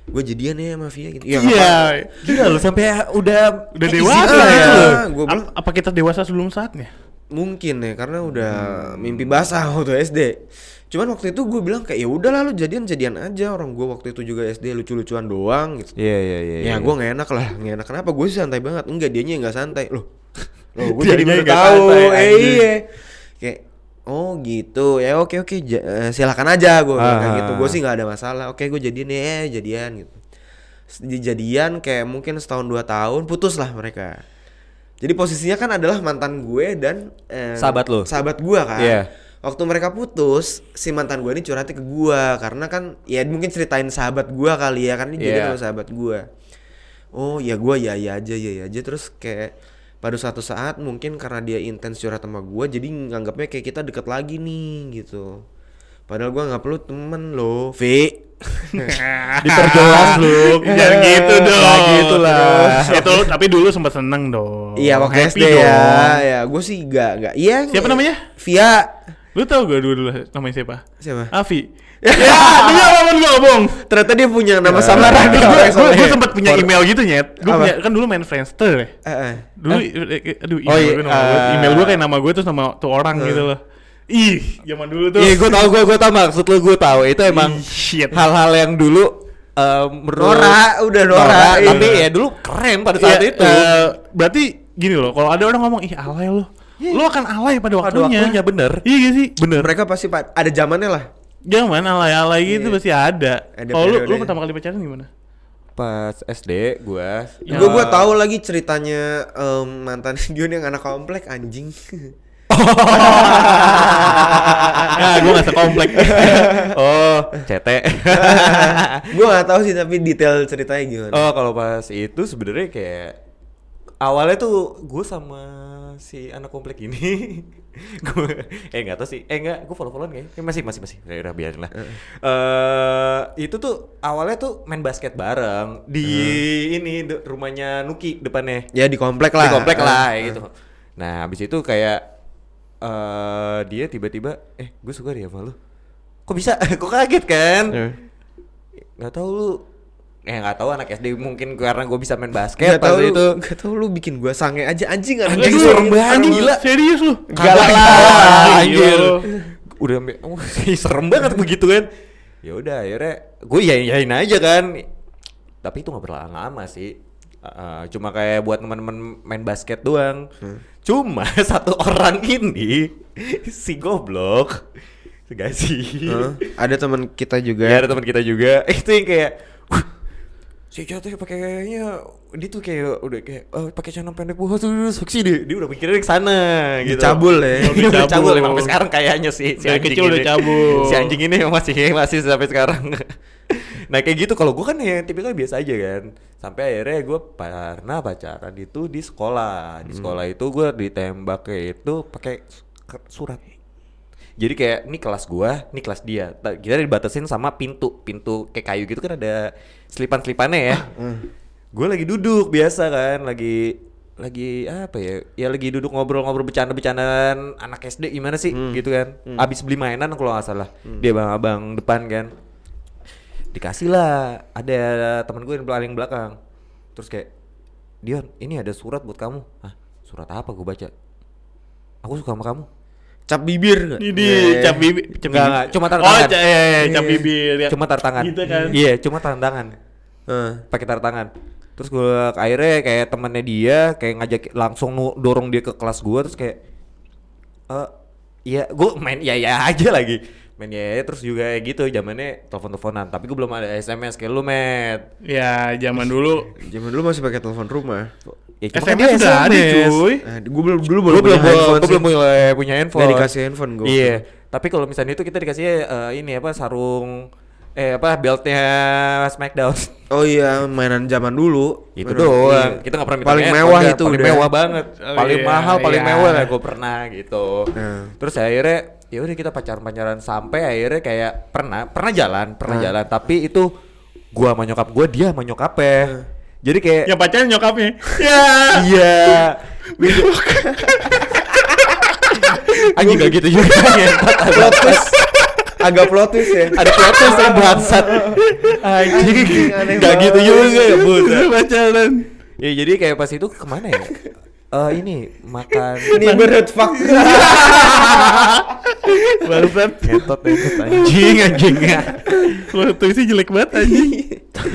gue jadian ya sama Via gitu. Ya, Iya. apa-apa. Gila lu sampai udah Udah dewasa lah ya. gitu loh. Gua bilang, Ap- apa kita dewasa sebelum saatnya? mungkin ya karena udah Hmm. mimpi basah waktu SD. Cuman waktu itu gue bilang kayak ya udahlah lu jadian jadian aja orang gua waktu itu juga SD lucu-lucuan doang gitu. Iya iya iya. ya iya. gue nggak enak lah, nggak enak kenapa? Gue sih santai banget. Enggak dianya nggak santai loh. Loh gue jadi baru nggak tahu. Eh, iya. Oh gitu ya oke oke ja- eh, silakan aja gue bilang kayak Ah. gitu. Gue sih nggak ada masalah. Oke gue jadian ya jadian gitu. Di jadian kayak mungkin setahun dua tahun putus lah mereka. Jadi posisinya kan adalah mantan gue dan eh, Sahabat lu? Sahabat gue kan. Iya. Waktu mereka putus, si mantan gue ini curhatnya ke gue karena kan ya mungkin ceritain sahabat gue kali ya kan ini jadi Iya. sama sahabat gue. Oh ya gue ya ya aja ya ya aja terus kayak pada suatu saat mungkin karena dia intens curhat sama gue jadi nganggapnya kayak kita deket lagi nih gitu. Padahal gua nggak perlu temen lo, Vi. (laughs) Diperjelas lu. Jangan gitu dong. Nah, gitu lah. Itu tapi dulu sempat seneng dong. Iya waktu Happy SD ya. dong. Ya, gue sih gak gak. Iya. Siapa nge- namanya? Via. Lu tau gak dulu, dulu namanya siapa? Siapa? Avi. Ya, dia ngomong gua ngomong. Ternyata dia punya nama Ya. samaran. Gue gue sempet punya email gitu nyet. Gue punya kan dulu main Friendster ya. Eh, eh. Dulu, eh, aduh, email Oh, iya, gue eh. email gue kayak nama gue terus nama tuh orang gitu loh. Ih, zaman dulu tuh. Iya, gue tau, gue gue tau maksud lu, gue tau. Itu emang hal-hal yang dulu eh, menurut Nora, udah Nora, iya. tapi ya dulu keren pada saat Iya, itu. berarti gini loh, kalau ada orang ngomong ih alay lo, lo akan alay pada Pada waktunya. waktunya, bener. Iya gak sih? Bener. Mereka pasti pa- ada zamannya lah. Jangan alay-alay gitu Iya. pasti ada. Ada Kalau lu, lu pertama kali pacaran gimana? Pas SD gua Ya. Gue gua tahu lagi ceritanya em, mantan (laughs) Dion yang anak komplek anjing. Nah, gue gak sekomplek. (laughs) oh, CT. gue gak tahu sih tapi detail ceritanya gimana. oh, kalau pas itu sebenarnya kayak awalnya tuh gue sama si anak komplek ini (laughs) gue eh nggak tahu sih eh nggak gue follow followan kayak masih masih masih ya udah biarin lah Eh, itu tuh awalnya tuh main basket bareng di ini de- rumahnya Nuki depannya Ya di komplek lah. di komplek Eh, lah eh. ya gitu. Nah, habis itu kayak eh dia tiba-tiba eh gue suka dia sama lu. Kok bisa? (laughs) Kok kaget kan? Eh. Nggak tahu lu eh nggak tahu anak SD mungkin karena gue bisa main basket Gak pas tau itu. itu Gak tau lu bikin gua sange aja anjing Anjing, anjing serem banget, Anjing, gila. Serius lu? Lah. lah, anjir. Gila. Udah oh, (laughs) serem banget begitu kan. Ya udah akhirnya gue yain yain aja kan. Tapi itu nggak berlama-lama sih. Uh, cuma kayak buat teman-teman main basket doang. Cuma (laughs) satu orang ini si goblok. Gak sih? Hah? Ada teman kita juga. Ya ada teman kita juga. (laughs) Itu yang kayak "Wah, si jatuh pakainya dia tuh kayak udah kayak oh, pakai celana pendek wah tuh seksi dia dia udah mikirnya ke sana gitu Dicabul ya. Udah Udah cabul cabul. emang sampai sekarang kayaknya sih si Dari anjing kecil udah ini. cabul. si anjing ini masih masih sampai sekarang (laughs) nah kayak gitu kalau gue kan ya tipikal biasa aja kan sampai akhirnya gue pernah pacaran itu di sekolah di sekolah itu gue ditembak kayak itu pakai su- surat jadi kayak ini kelas gua, ini kelas dia. Ta- Kita dibatasin sama pintu, pintu kayak kayu gitu kan ada selipan-selipannya ya. (laughs) Gue lagi duduk biasa kan, lagi lagi apa ya? Ya lagi duduk ngobrol-ngobrol bercanda-bercandaan anak SD gimana sih gitu kan. Abis beli mainan kalau nggak salah. Dia abang-abang depan kan. Dikasih lah, ada teman gue yang paling belakang. Terus kayak, Dion, ini ada surat buat kamu. Ah, surat apa gue baca? Aku suka sama kamu. Cap bibir? Ini Eh. cap bibir, cap Enggak, enggak, cuma taruh Oh, tangan. ca- iya, iya, cap bibir ya. cuma taruh tangan Gitu kan. iya cuma taruh tangan Eh. pakai taruh tangan terus gue akhirnya kayak temannya dia kayak ngajak langsung nu- dorong dia ke kelas gue terus kayak eh iya gue main ya ya aja lagi main ya ya terus juga kayak gitu zamannya telepon teleponan tapi gue belum ada sms kayak lu met Ya, zaman dulu Zaman dulu masih pakai telepon rumah. Ya, cuma kan SMS dia udah ada SMS. cuy. Eh, gue belum dulu Gue belum belum punya handphone gue belum punya, punya handphone Nggak dikasih handphone gua. iya tapi kalau misalnya itu kita dikasih eh, ini apa sarung eh apa beltnya Smackdown (laughs) Oh iya, mainan zaman dulu. itu Mainan- doang iya. kita nggak pernah paling mewah itu paling udah. mewah banget Oh, paling iya, mahal paling iya. mewah lah gue pernah gitu Nah. terus akhirnya ya udah kita pacaran pacaran sampai akhirnya kayak pernah pernah jalan pernah Nah. jalan tapi itu gua sama nyokap gua dia sama nyokapnya jadi kayak Yang pacaran nyokapnya. (laughs) ya. iya (laughs) anjing gak gitu juga Plot twist. Agak plot twist ya. ada plot twist yang bangsat anjing gak gitu juga ya bu pacaran. ya jadi kayak pas itu ke mana ya Eh ini makan Neighborhood fuck. (laughs) Bangsat. Ngetot ngetot anjing anjing Lu tulisnya jelek banget anjing.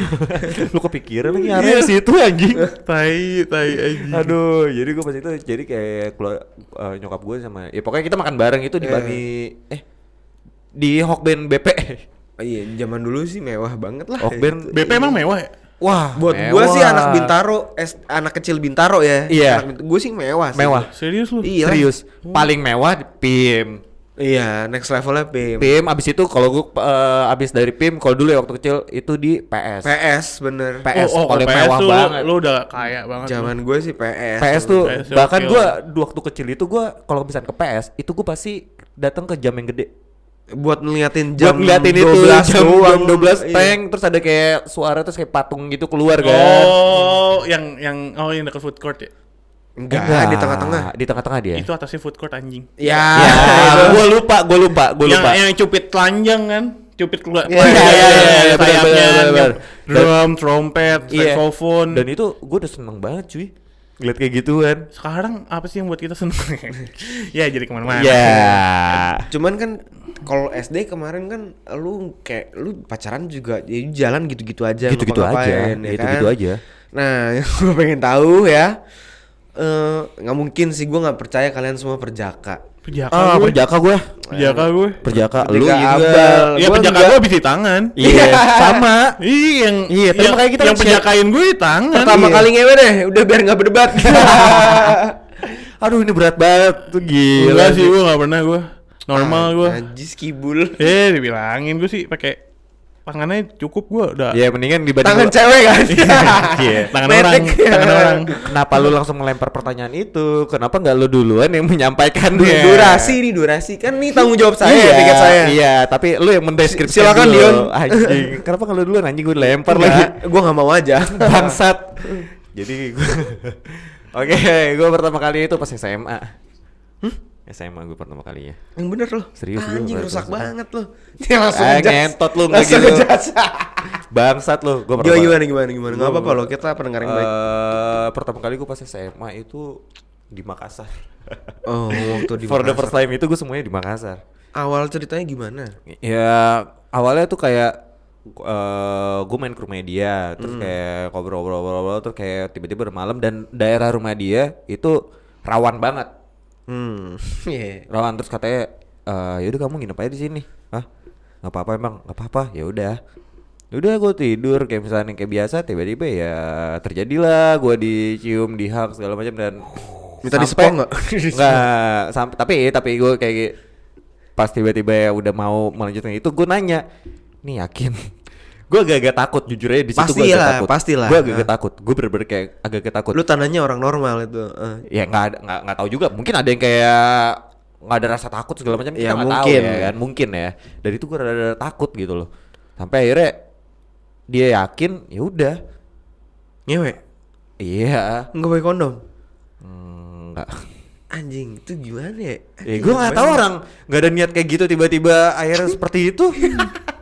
(laughs) Lu kepikiran lagi area di situ anjing tai, tai anjing. Aduh, jadi gue pas itu jadi kayak keluar eh, nyokap gue sama ya pokoknya kita makan bareng itu di Eh. Bani eh di Hokben BP. Oh iya, zaman dulu sih mewah banget lah. Hokben BP emang mewah ya? Wah, Buat gua sih anak Bintaro, es, anak kecil Bintaro ya. Iya. Anak Bint- gua sih mewah sih. Mewah. Serius lu? Iya. Serius. Paling mewah di PIM. Iya, next levelnya PIM. PIM abis itu kalau gue eh, abis dari PIM kalau dulu ya waktu kecil itu di PS. PS bener. PS oh, oh, paling PS mewah tuh lu- banget. Lu udah kaya banget. Zaman gue sih PS. PS tuh PS bahkan gua waktu kecil itu gua kalau misalnya ke PS itu gua pasti datang ke jam yang gede buat ngeliatin Buat jam ngeliatin itu 12 jam, doang. jam 12 Iya. tank terus ada kayak suara terus kayak patung gitu keluar kan. Oh, yang yang oh yang dekat food court ya. Enggak, di tengah-tengah. Di tengah-tengah dia. Itu atasnya food court anjing. Ya, Ya, gue lupa, gue lupa, gue yang lupa. yang cupit telanjang kan? Cupit keluar. Iya, iya, iya, iya, benar, sayapnya, yang benar. Drum, trompet, Iya. saxophone. Dan itu gue udah seneng banget cuy. Ngeliat kayak gituan. sekarang apa sih yang buat kita seneng? (laughs) ya jadi ke mana-mana. Ya. Cuman kan kalau SD kemarin kan lu kayak lu pacaran juga jadi jalan gitu-gitu aja Gitu-gitu aja. ya Gitu-gitu kan? aja. Nah, (laughs) yang gue pengen tahu ya eh nggak mungkin sih gue nggak percaya kalian semua perjaka. Perjaka Ah, gue. perjaka gue. Perjaka gue. Perjaka Perjaka lu juga. abal. Ya Gua perjaka gue bisa di tangan. Iya, sama. Iya yang Iya, tapi yang, makanya kita yang kan perjakain gue di tangan. Pertama Iya. kali ngewe deh, udah biar nggak berdebat. (laughs) Aduh ini berat banget tuh gila. Enggak sih gue gak pernah gue. Normal gue. Najis kibul. (laughs) Eh dibilangin gue sih pakai tangannya cukup gue udah. Ya mendingan dibanding Tangan lu- cewek kan? (laughs) Iya, tangan Metek. orang, tangan orang. Kenapa lu langsung melempar pertanyaan itu? Kenapa nggak lu duluan yang Du- menyampaikannya? durasi nih durasi kan nih tanggung jawab saya iya, tiket saya. Iya, tapi lu yang mendeskripsikan Silakan, dulu. Dion. Anjing, (laughs) kenapa kalau duluan anjing gue lempar lagi? gue nggak mau aja. Bangsat. Jadi gue Oke, gue pertama kali itu pas SMA. SMA gue pertama kalinya. Yang bener loh. Serius, gua Anjing rusak banget loh. (laughs) Dia langsung ngejudge. ngentot lu, nggak langsung gitu. (laughs) Bangsat lu, gue Gimana gimana gimana gimana? Enggak apa-apa loh, kita pendengar yang baik. Eh, pertama kali gue pas SMA itu di Makassar. (laughs) Oh, waktu di For the Makassar. first time itu gue semuanya di Makassar. Awal ceritanya gimana? Ya awalnya tuh kayak eh gue main ke rumah dia, terus kayak ngobrol-ngobrol-ngobrol, terus kayak tiba-tiba malam dan daerah rumah dia itu rawan banget, Hmm. Iya. rawan terus katanya, eh yaudah kamu nginep aja di sini, ah nggak apa-apa emang, nggak apa-apa, ya udah, Ya udah gue tidur kayak misalnya kayak biasa, tiba-tiba ya terjadilah gue dicium, dihak segala macam dan Minta sampai- di-spong nggak? (laughs) Nggak, sampai tapi tapi gue kayak pas tiba-tiba ya udah mau melanjutkan itu gue nanya, nih yakin? Gue agak-agak takut jujur aja di situ gue agak takut. pastilah. Gue agak-agak takut. Gue bener-bener kayak agak-agak takut. Lu tandanya orang normal itu. eh. ya nggak nggak nggak tahu juga. Mungkin ada yang kayak nggak ada rasa takut segala macam. kita Ya, nggak tahu mungkin. ya kan. Mungkin ya. Dari itu gue rada takut gitu loh. Sampai akhirnya dia yakin ya udah. Ngewe. Iya. Enggak pakai kondom. Hmm, Nggak. Anjing, itu gimana ya? Ya gue nggak tahu orang nggak ada niat kayak gitu tiba-tiba akhirnya seperti itu. (laughs)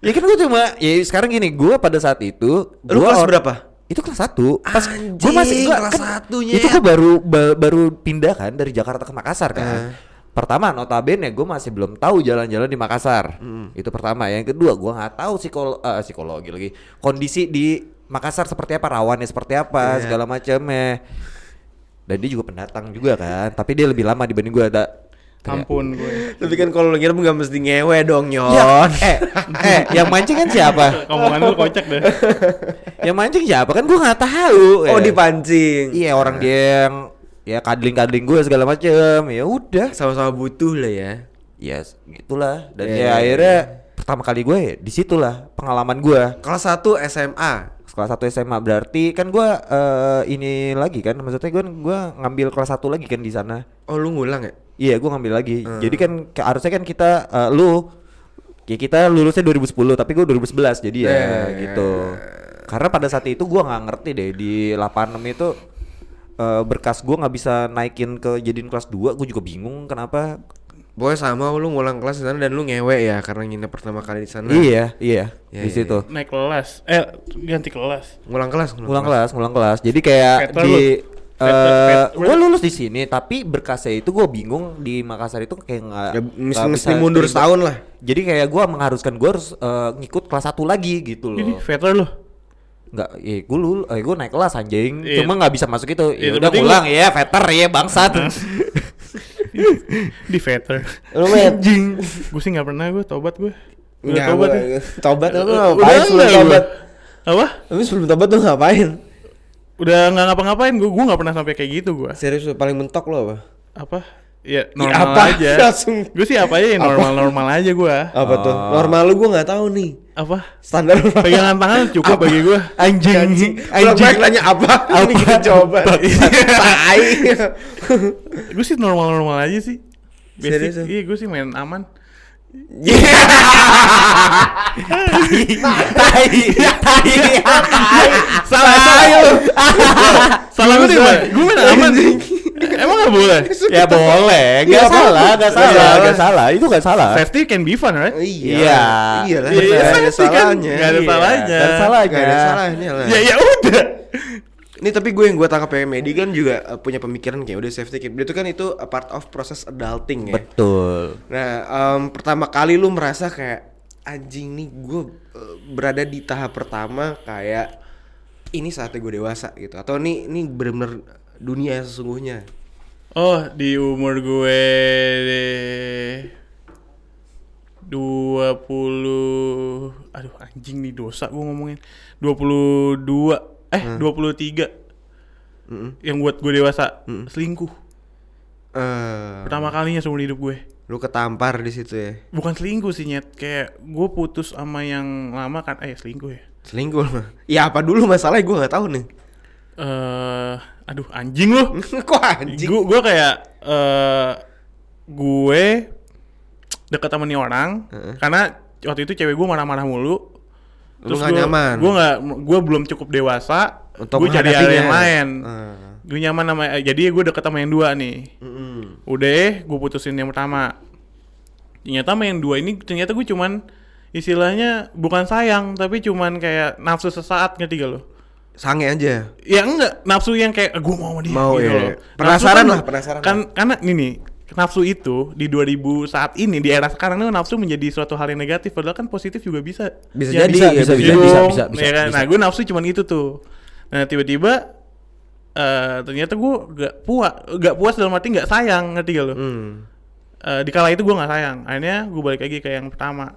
ya kan gue cuma ya sekarang gini gue pada saat itu Lu gua kelas or- berapa? Itu kelas 1 Pas gua masih gua, kelas kan, satu, Itu gue baru ba- baru pindah kan dari Jakarta ke Makassar kan Eh. Pertama notabene gue masih belum tahu jalan-jalan di Makassar Hmm. Itu pertama Yang kedua gue nggak tahu psikolo eh, psikologi lagi Kondisi di Makassar seperti apa Rawannya seperti apa Iya. Segala macamnya Dan dia juga pendatang juga kan Tapi dia lebih lama dibanding gue ada Ampun gue. Tapi kan kalau lu ngirim nggak mesti ngewe dong, Nyon. Ya, eh, eh, yang mancing kan siapa? Omongan lu kocak deh. (laughs) yang mancing siapa kan gue nggak tahu. Oh, eh. dipancing. Iya orang dia yang ya kadling-kadling gue segala macem ya udah Sama-sama butuh lah ya. ya s- gitulah dan Iya, ya iya, akhirnya pertama kali gue ya di situlah pengalaman gue Kelas 1 SMA. kelas 1 SMA berarti kan gue eh, ini lagi kan maksudnya gue gue ngambil kelas 1 lagi kan di sana Oh, lu ngulang ya? Iya gue ngambil lagi Hmm. jadi kan ke- harusnya kan kita eh, lu ya kita lulusnya 2010 tapi gue 2011 jadi ya Eh. gitu karena pada saat itu gue nggak ngerti deh di 86 itu eh, berkas gue nggak bisa naikin ke jadiin kelas 2 gue juga bingung kenapa Pokoknya sama lu ngulang kelas di sana dan lu ngewe ya karena nginep pertama kali di sana. iya iya Iya, di iya, situ Naik kelas. Eh ganti kelas. Ngulang kelas, ngulang kelas ngulang kelas jadi kayak lu. di Veteran- eh veteran. gue lulus di sini tapi berkasnya itu gue bingung di Makassar itu kayak nggak Ya, mesti, nggak mesti mundur terima. setahun lah. jadi kayak gue mengharuskan gue harus eh, ngikut kelas 1 lagi gitu Ini loh veteran lu. nggak ya gue lul eh, gue naik kelas anjing Iya. cuma nggak bisa masuk itu Iya, ya udah pulang ya veter ya bangsat (laughs) Di veteran. Lu anjing. gue sih nggak pernah gue tobat gue. Udah Enggak, tobat ya. Tobat lu ngapain sebelum tobat? Apa? Tapi sebelum tobat lu ngapain? Udah nggak ngapa-ngapain gue. Gue nggak pernah sampai kayak gitu gue. Serius paling mentok lu apa? Apa? Ya Ya, normal apa? aja. (laughs) Langsung. Gue sih apa aja Apa? normal-normal aja gue. Apa tuh? Oh. Normal lu gua nggak tahu nih. Apa? Standar Pegangan tangan cukup Apa? bagi gue. anjing Anjing. anjing Anjing. nanya apa? (laughs) Ini kita coba. Tai. gue sih normal-normal aja sih. Serius Basic, lu? iya gue sih main aman. Tai tai tai Salah saya. Salah gue nih. Gue main aman. Emang gak boleh? ya boleh Iya, nggak salah nggak salah nggak salah itu nggak salah Safety can be fun, right? Iya. Iya lah. Iya, iya, kan. salahnya. Nggak ada Iya. salahnya. nggak ada salahnya Nggak ada salahnya lah. Ya ya udah. Ini tapi gue yang gue tangkap ya Medi kan juga uh, punya pemikiran kayak udah safety kit. Itu kan itu a part of proses adulting ya. betul Nah, em, pertama kali lu merasa kayak anjing nih gue uh, berada di tahap pertama kayak ini saatnya gue dewasa gitu atau nih ini bener-bener dunia yang sesungguhnya. Oh, di umur gue dua puluh, aduh anjing nih dosa gue ngomongin dua puluh dua, eh dua puluh tiga, yang buat gue dewasa selingkuh Eh, pertama kalinya seumur hidup gue. lu ketampar di situ ya. Bukan selingkuh sih nyet, kayak gue putus sama yang lama kan, eh selingkuh ya. Selingkuh lu. Ya apa dulu masalahnya gue nggak tahu nih. Eh, aduh anjing lu. (laughs) Kok anjing? Gue gue kayak eh gue deket sama nih orang karena waktu itu cewek gue marah-marah mulu. Lu nggak nyaman? Gue nggak, gue belum cukup dewasa. Untuk gue cari hal yang lain. Ah. Gue nyaman sama, eh, jadi gue deket sama yang dua nih. Mm-mm. Udah, gue putusin yang pertama. Ternyata sama yang dua ini ternyata gue cuman istilahnya bukan sayang tapi cuman kayak nafsu sesaat ngerti gak lo? Sange aja. Ya enggak, nafsu yang kayak gue mau sama dia Mau, gitu ya. loh. Penasaran Nafsu lah, penasaran Kan karena ini nih, nafsu itu di 2000 saat ini di era sekarang itu nafsu menjadi suatu hal yang negatif padahal kan positif juga bisa. Bisa Ya, jadi, bisa, ya, bisa, bisa bisa, bisa, bisa, bisa, ya kan? bisa. Nah, gue nafsu cuman itu tuh. Nah, tiba-tiba eh ternyata gue gak puas, gak puas dalam arti gak sayang, ngerti gak lo? Hmm. Eh, di kala itu gue nggak sayang akhirnya gue balik lagi ke yang pertama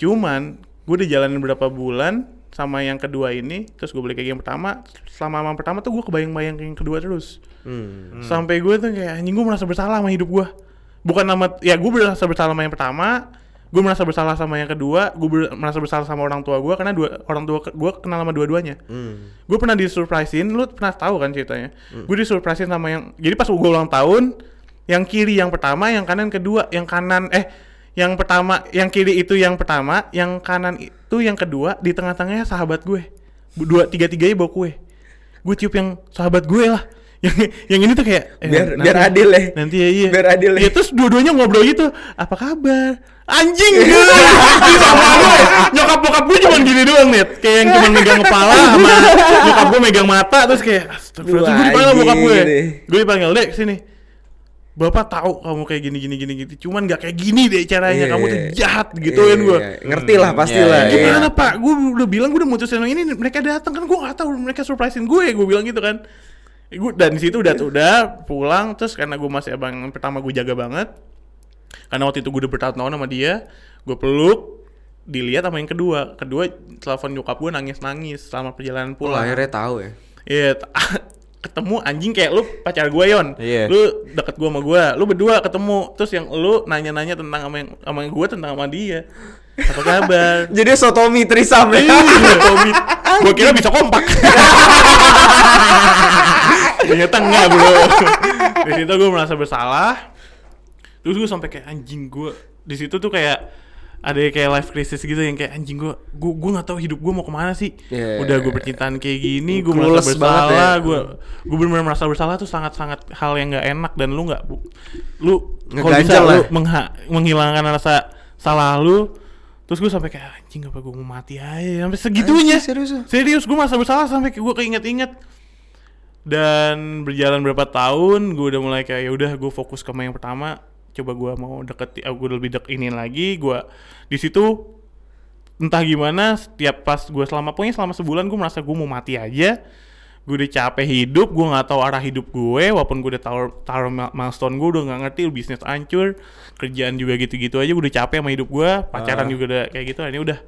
cuman gue udah jalanin berapa bulan sama yang kedua ini terus gue balik lagi yang pertama selama yang pertama tuh gue kebayang-bayang yang kedua terus. Hmm. sampai gue tuh kayak anjing gue merasa bersalah sama hidup gue bukan nama ya gue merasa bersalah sama yang pertama gue merasa bersalah sama yang kedua gue ber- merasa bersalah sama orang tua gue karena dua orang tua gue kenal sama dua-duanya. Hmm. gue pernah disurprisein lu pernah tahu kan ceritanya? Gue disurprisein sama yang jadi pas gue ulang tahun yang kiri yang pertama yang kanan kedua yang kanan eh yang pertama yang kiri itu yang pertama yang kanan itu yang kedua di tengah-tengahnya sahabat gue. Dua tiga tiganya bawa kue. Gue cium yang sahabat gue lah. (laughs) Yang yang ini tuh kayak eh, Biar- biar adil ya. nanti ya iya. Biar adil ya. ya terus dua-duanya ngobrol gitu. Apa kabar? Anjing (laughs) gue nyokap bokap gue cuma gini doang nih kayak yang cuma megang kepala sama nyokap gue megang mata terus kayak astagfirullah gue dipanggil bokap gue. Gue dipanggil dek sini bapak tahu kamu kayak gini gini gini gitu cuman nggak kayak gini deh caranya Iya, kamu tuh iya. jahat gituin Iya, gue iya. Ngerti lah pasti Iya, lah. iya, iya. gimana pak gue udah bilang gue udah mutusin yang ini mereka datang kan gue nggak tahu mereka surprisein gue gue bilang gitu kan gue dan di situ udah udah pulang terus karena gue masih abang yang pertama gue jaga banget karena waktu itu gue udah bertahun-tahun sama dia gue peluk dilihat sama yang kedua kedua telepon nyokap gue nangis nangis selama perjalanan Oh, pulang akhirnya tahu ya. Iya, t- ketemu anjing kayak lu pacar gue Yon. Iya. Lu deket gue sama gue, lu berdua ketemu, terus yang lu nanya-nanya tentang sama yang sama gue tentang sama dia. Apa kabar? (laughs) Jadi sotomi trisam ya. Iya, Tommy. (laughs) Gue kira bisa kompak. (laughs) Ternyata enggak bro. Di situ gue merasa bersalah. Terus gue sampai kayak anjing gue. Di situ tuh kayak ada kayak life crisis gitu yang kayak anjing gue, gue gue nggak tahu hidup gue mau ke mana sih. Iya. Udah gue percintaan kayak gini, gue merasa banget bersalah, ya. gue gue benar-benar merasa bersalah tuh sangat-sangat hal yang nggak enak dan lu nggak, lu kalau bisa Ngeganjal lu lah. mengha- menghilangkan rasa salah lu terus gue sampai kayak anjing apa gue mau mati aja sampai segitunya Anjing, serius serius gue merasa bersalah sampai gue keinget-inget dan berjalan berapa tahun gue udah mulai kayak ya udah gue fokus ke yang pertama coba gue mau deket uh, gue lebih dek ini lagi gue di situ entah gimana setiap pas gue selama pokoknya selama sebulan gue merasa gue mau mati aja. Gue udah capek hidup gue nggak tahu arah hidup gue walaupun gue udah taruh taruh mil- milestone gue udah nggak ngerti bisnis hancur kerjaan juga gitu-gitu aja gue udah capek sama hidup gue pacaran juga udah kayak gitu ini udah.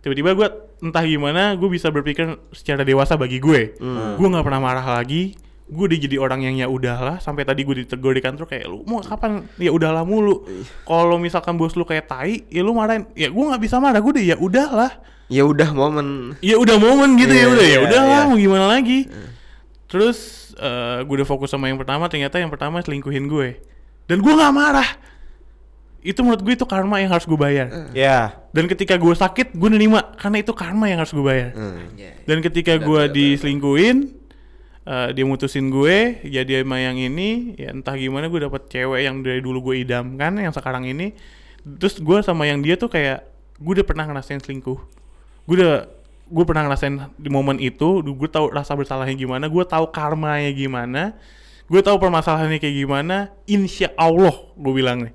Tiba-tiba gue entah gimana gue bisa berpikir secara dewasa bagi gue. Gue nggak pernah marah lagi gue udah jadi orang yang ya udahlah sampai tadi gue ditegur di kantor kayak lu mau kapan? Ya udahlah mulu. Kalau misalkan bos lu kayak tai ya lu marahin. Ya gue nggak bisa marah gue udah ya udahlah. Ya udah momen. ya udah momen gitu ya Iya, udah ya iya, udahlah iya. mau gimana lagi? Terus eh, gue udah fokus sama yang pertama ternyata yang pertama selingkuhin gue. Dan gue nggak marah. Itu menurut gue itu karma yang harus gue bayar. Ya. dan ketika gue sakit gue nerima karena itu karma yang harus gue bayar. Hmm. dan ketika gue diselingkuhin eh, dia mutusin gue jadi sama yang ini ya entah gimana gue dapet cewek yang dari dulu gue idamkan yang sekarang ini. Terus gue sama yang dia tuh kayak gue udah pernah ngerasain selingkuh. Gue udah gue pernah ngerasain di momen itu gue tahu rasa bersalahnya gimana gue tahu karmanya gimana gue tahu permasalahannya kayak gimana insya Allah gue bilang nih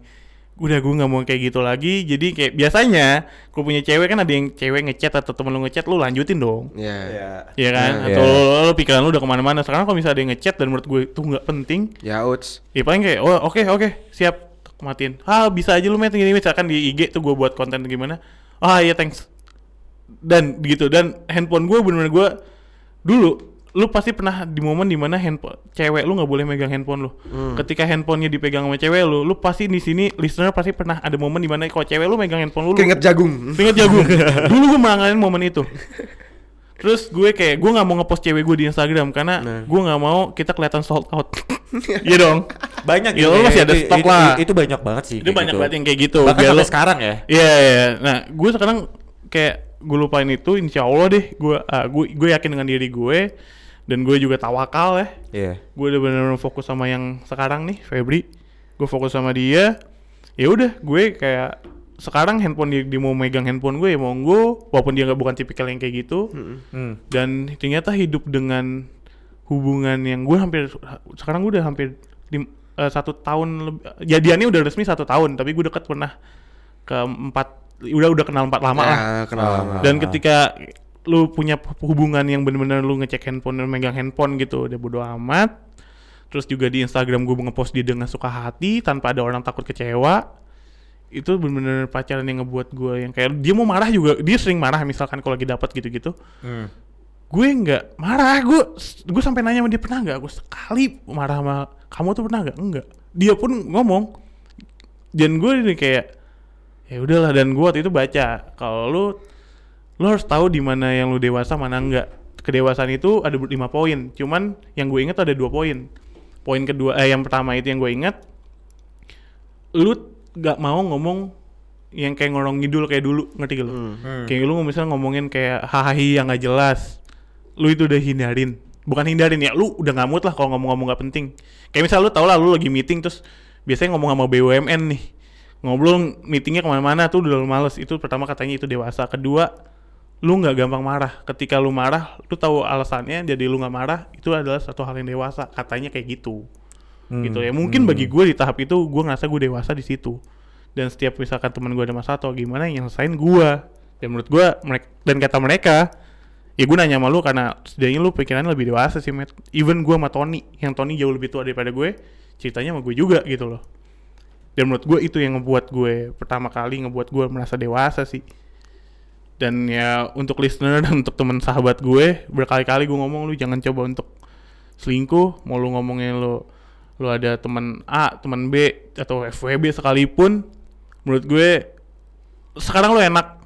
udah gue nggak mau kayak gitu lagi jadi kayak biasanya gue punya cewek kan ada yang cewek ngechat atau temen lu ngechat lu lanjutin dong Ya. Iya kan? Nah, Atau iya. lo, lo pikiran lu udah ke mana-mana. Sekarang kalau misalnya ada yang ngechat dan menurut gue itu nggak penting, Ya outs. ya paling kayak, oh oke oke siap matiin. Ah bisa aja lu met gini misalkan di IG tuh gue buat konten gimana. Ah iya thanks. Dan gitu dan handphone gue bener-bener gue dulu lu pasti pernah di momen di mana handphone cewek lu nggak boleh megang handphone lu. Ketika handphonenya dipegang sama cewek lu, lu pasti di sini listener pasti pernah ada momen di mana kalau cewek lu megang handphone lu, Keringet jagung. Ingat jagung. (laughs) Dulu gue mengalami momen itu. Terus gue kayak gue nggak mau ngepost cewek gue di Instagram karena Nah. gue nggak mau kita kelihatan sold out. (laughs) Iya dong. Banyak Ya, lu masih ada itu- stok itu- lah. Itu banyak banget sih. Itu banyak gitu. banget yang kayak gitu. Bahkan Biar sampai lu- sekarang ya. Iya, iya. Nah, gue sekarang kayak gue lupain itu. Insya Allah deh, gue ah, gue gue yakin dengan diri gue dan gue juga tawakal ya. Iya. Gue udah bener-bener fokus sama yang sekarang nih, Febri. Gue fokus sama dia. Ya udah, gue kayak sekarang handphone dia, dia mau megang handphone gue ya monggo, walaupun dia nggak bukan tipikal yang kayak gitu. Hmm. Dan ternyata hidup dengan hubungan yang gue hampir sekarang gue udah hampir lim- eh, satu tahun lebih jadiannya udah resmi satu tahun tapi gue deket pernah ke empat udah udah kenal empat lama lah Ya, kenal Ah. lama. dan ketika lu punya hubungan yang bener-bener lu ngecek handphone dan megang handphone gitu udah bodo amat. Terus juga di Instagram gue ngepost dia dengan suka hati tanpa ada orang takut kecewa. Itu bener-bener pacaran yang ngebuat gue yang kayak dia mau marah juga dia sering marah misalkan kalau lagi dapat gitu-gitu. Hmm. gue nggak marah gue gue sampai nanya sama dia pernah nggak? Gue sekali marah sama kamu tuh pernah nggak? Enggak dia pun ngomong. Dan gue ini kayak ya udahlah. Dan gue waktu itu baca kalau lu lu harus tahu di mana yang lu dewasa mana enggak. Kedewasaan itu ada lima poin. Cuman yang gue inget ada dua poin. Poin kedua eh yang pertama itu yang gue inget lu nggak mau ngomong yang kayak ngorong ngidul kayak dulu. Ngerti gak lu? Hmm. kayak lu misalnya ngomongin kayak hahaha yang nggak jelas lu itu udah hindarin. Bukan hindarin ya lu udah ngamut lah kalau ngomong-ngomong nggak penting. Kayak misal lu tau lah lu lagi meeting terus biasanya ngomong sama BUMN nih. Ngobrol meetingnya ke mana-mana tuh udah lu males itu pertama katanya itu dewasa. Kedua lu nggak gampang marah. Ketika lu marah lu tahu alasannya jadi lu nggak marah itu adalah satu hal yang dewasa. Katanya kayak gitu. Hmm. gitu ya. Mungkin bagi gue di tahap itu gue ngerasa gue dewasa di situ. Dan setiap misalkan teman gue ada masalah atau gimana yang nyelesain gue dan menurut gue mereka dan kata mereka ya gue nanya sama lu karena setidaknya lu pikirannya lebih dewasa sih Matt. Even gue sama Tony yang Tony jauh lebih tua daripada gue ceritanya sama gue juga gitu loh. Dan menurut gue itu yang ngebuat gue pertama kali ngebuat gue merasa dewasa sih dan ya untuk listener dan untuk teman sahabat gue berkali-kali gue ngomong lu jangan coba untuk selingkuh. Mau lu ngomongin lu lu ada teman A teman B atau FWB sekalipun menurut gue sekarang lu enak.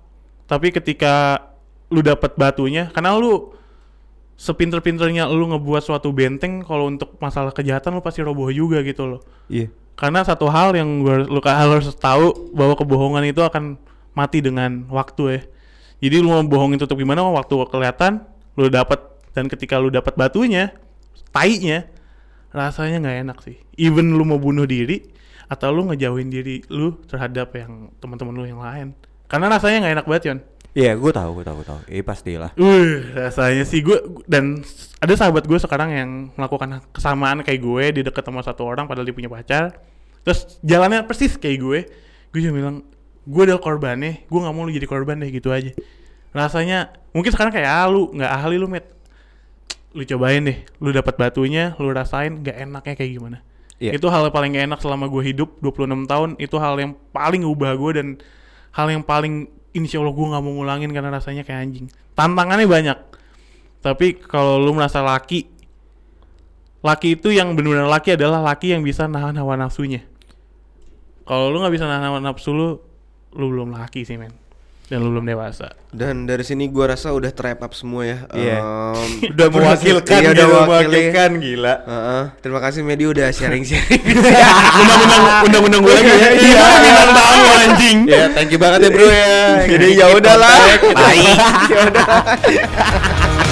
Tapi ketika lu dapat batunya karena lu sepinter-pinternya lu ngebuat suatu benteng kalau untuk masalah kejahatan lu pasti roboh juga gitu loh. Iya. karena satu hal yang gue lu harus tahu bahwa kebohongan itu akan mati dengan waktu ya jadi lu mau bohongin tutup gimana waktu kelihatan lu dapat dan ketika lu dapat batunya tainya rasanya nggak enak sih even lu mau bunuh diri atau lu ngejauhin diri lu terhadap yang teman-teman lu yang lain karena rasanya nggak enak banget Yon Iya, gue tahu, gue tahu, gue tahu. Eh pastilah. Wih, rasanya sih gue dan ada sahabat gue sekarang yang melakukan kesamaan kayak gue di dekat sama satu orang padahal dia punya pacar. Terus jalannya persis kayak gue. Gue juga bilang, gue adalah korbannya, gue nggak mau lu jadi korban deh gitu aja. Rasanya mungkin sekarang kayak ah, lu nggak ahli lu met. Lu cobain deh, lu dapat batunya, lu rasain nggak enaknya kayak gimana. Iya. Itu hal yang paling gak enak selama gue hidup 26 tahun. Itu hal yang paling ubah gue dan hal yang paling insya Allah gue nggak mau ngulangin karena rasanya kayak anjing. Tantangannya banyak. Tapi kalau lu merasa laki, laki itu yang benar-benar laki adalah laki yang bisa nahan hawa nafsunya. Kalau lu nggak bisa nahan hawa nafsu lu, lu belum laki sih men. dan lu belum dewasa. Dan dari sini gua rasa udah trap up semua ya. Iya. Em, (laughs) udah mewakilkan Iya, udah mewakili. mewakilkan gila Heeh. terima kasih Medi udah sharing-sharing. (laughs) Undang-undang undang-undang gue lagi ya. Iya, bintang tamu anjing. ya thank you banget ya bro ya Jadi ya udahlah. baik (laughs)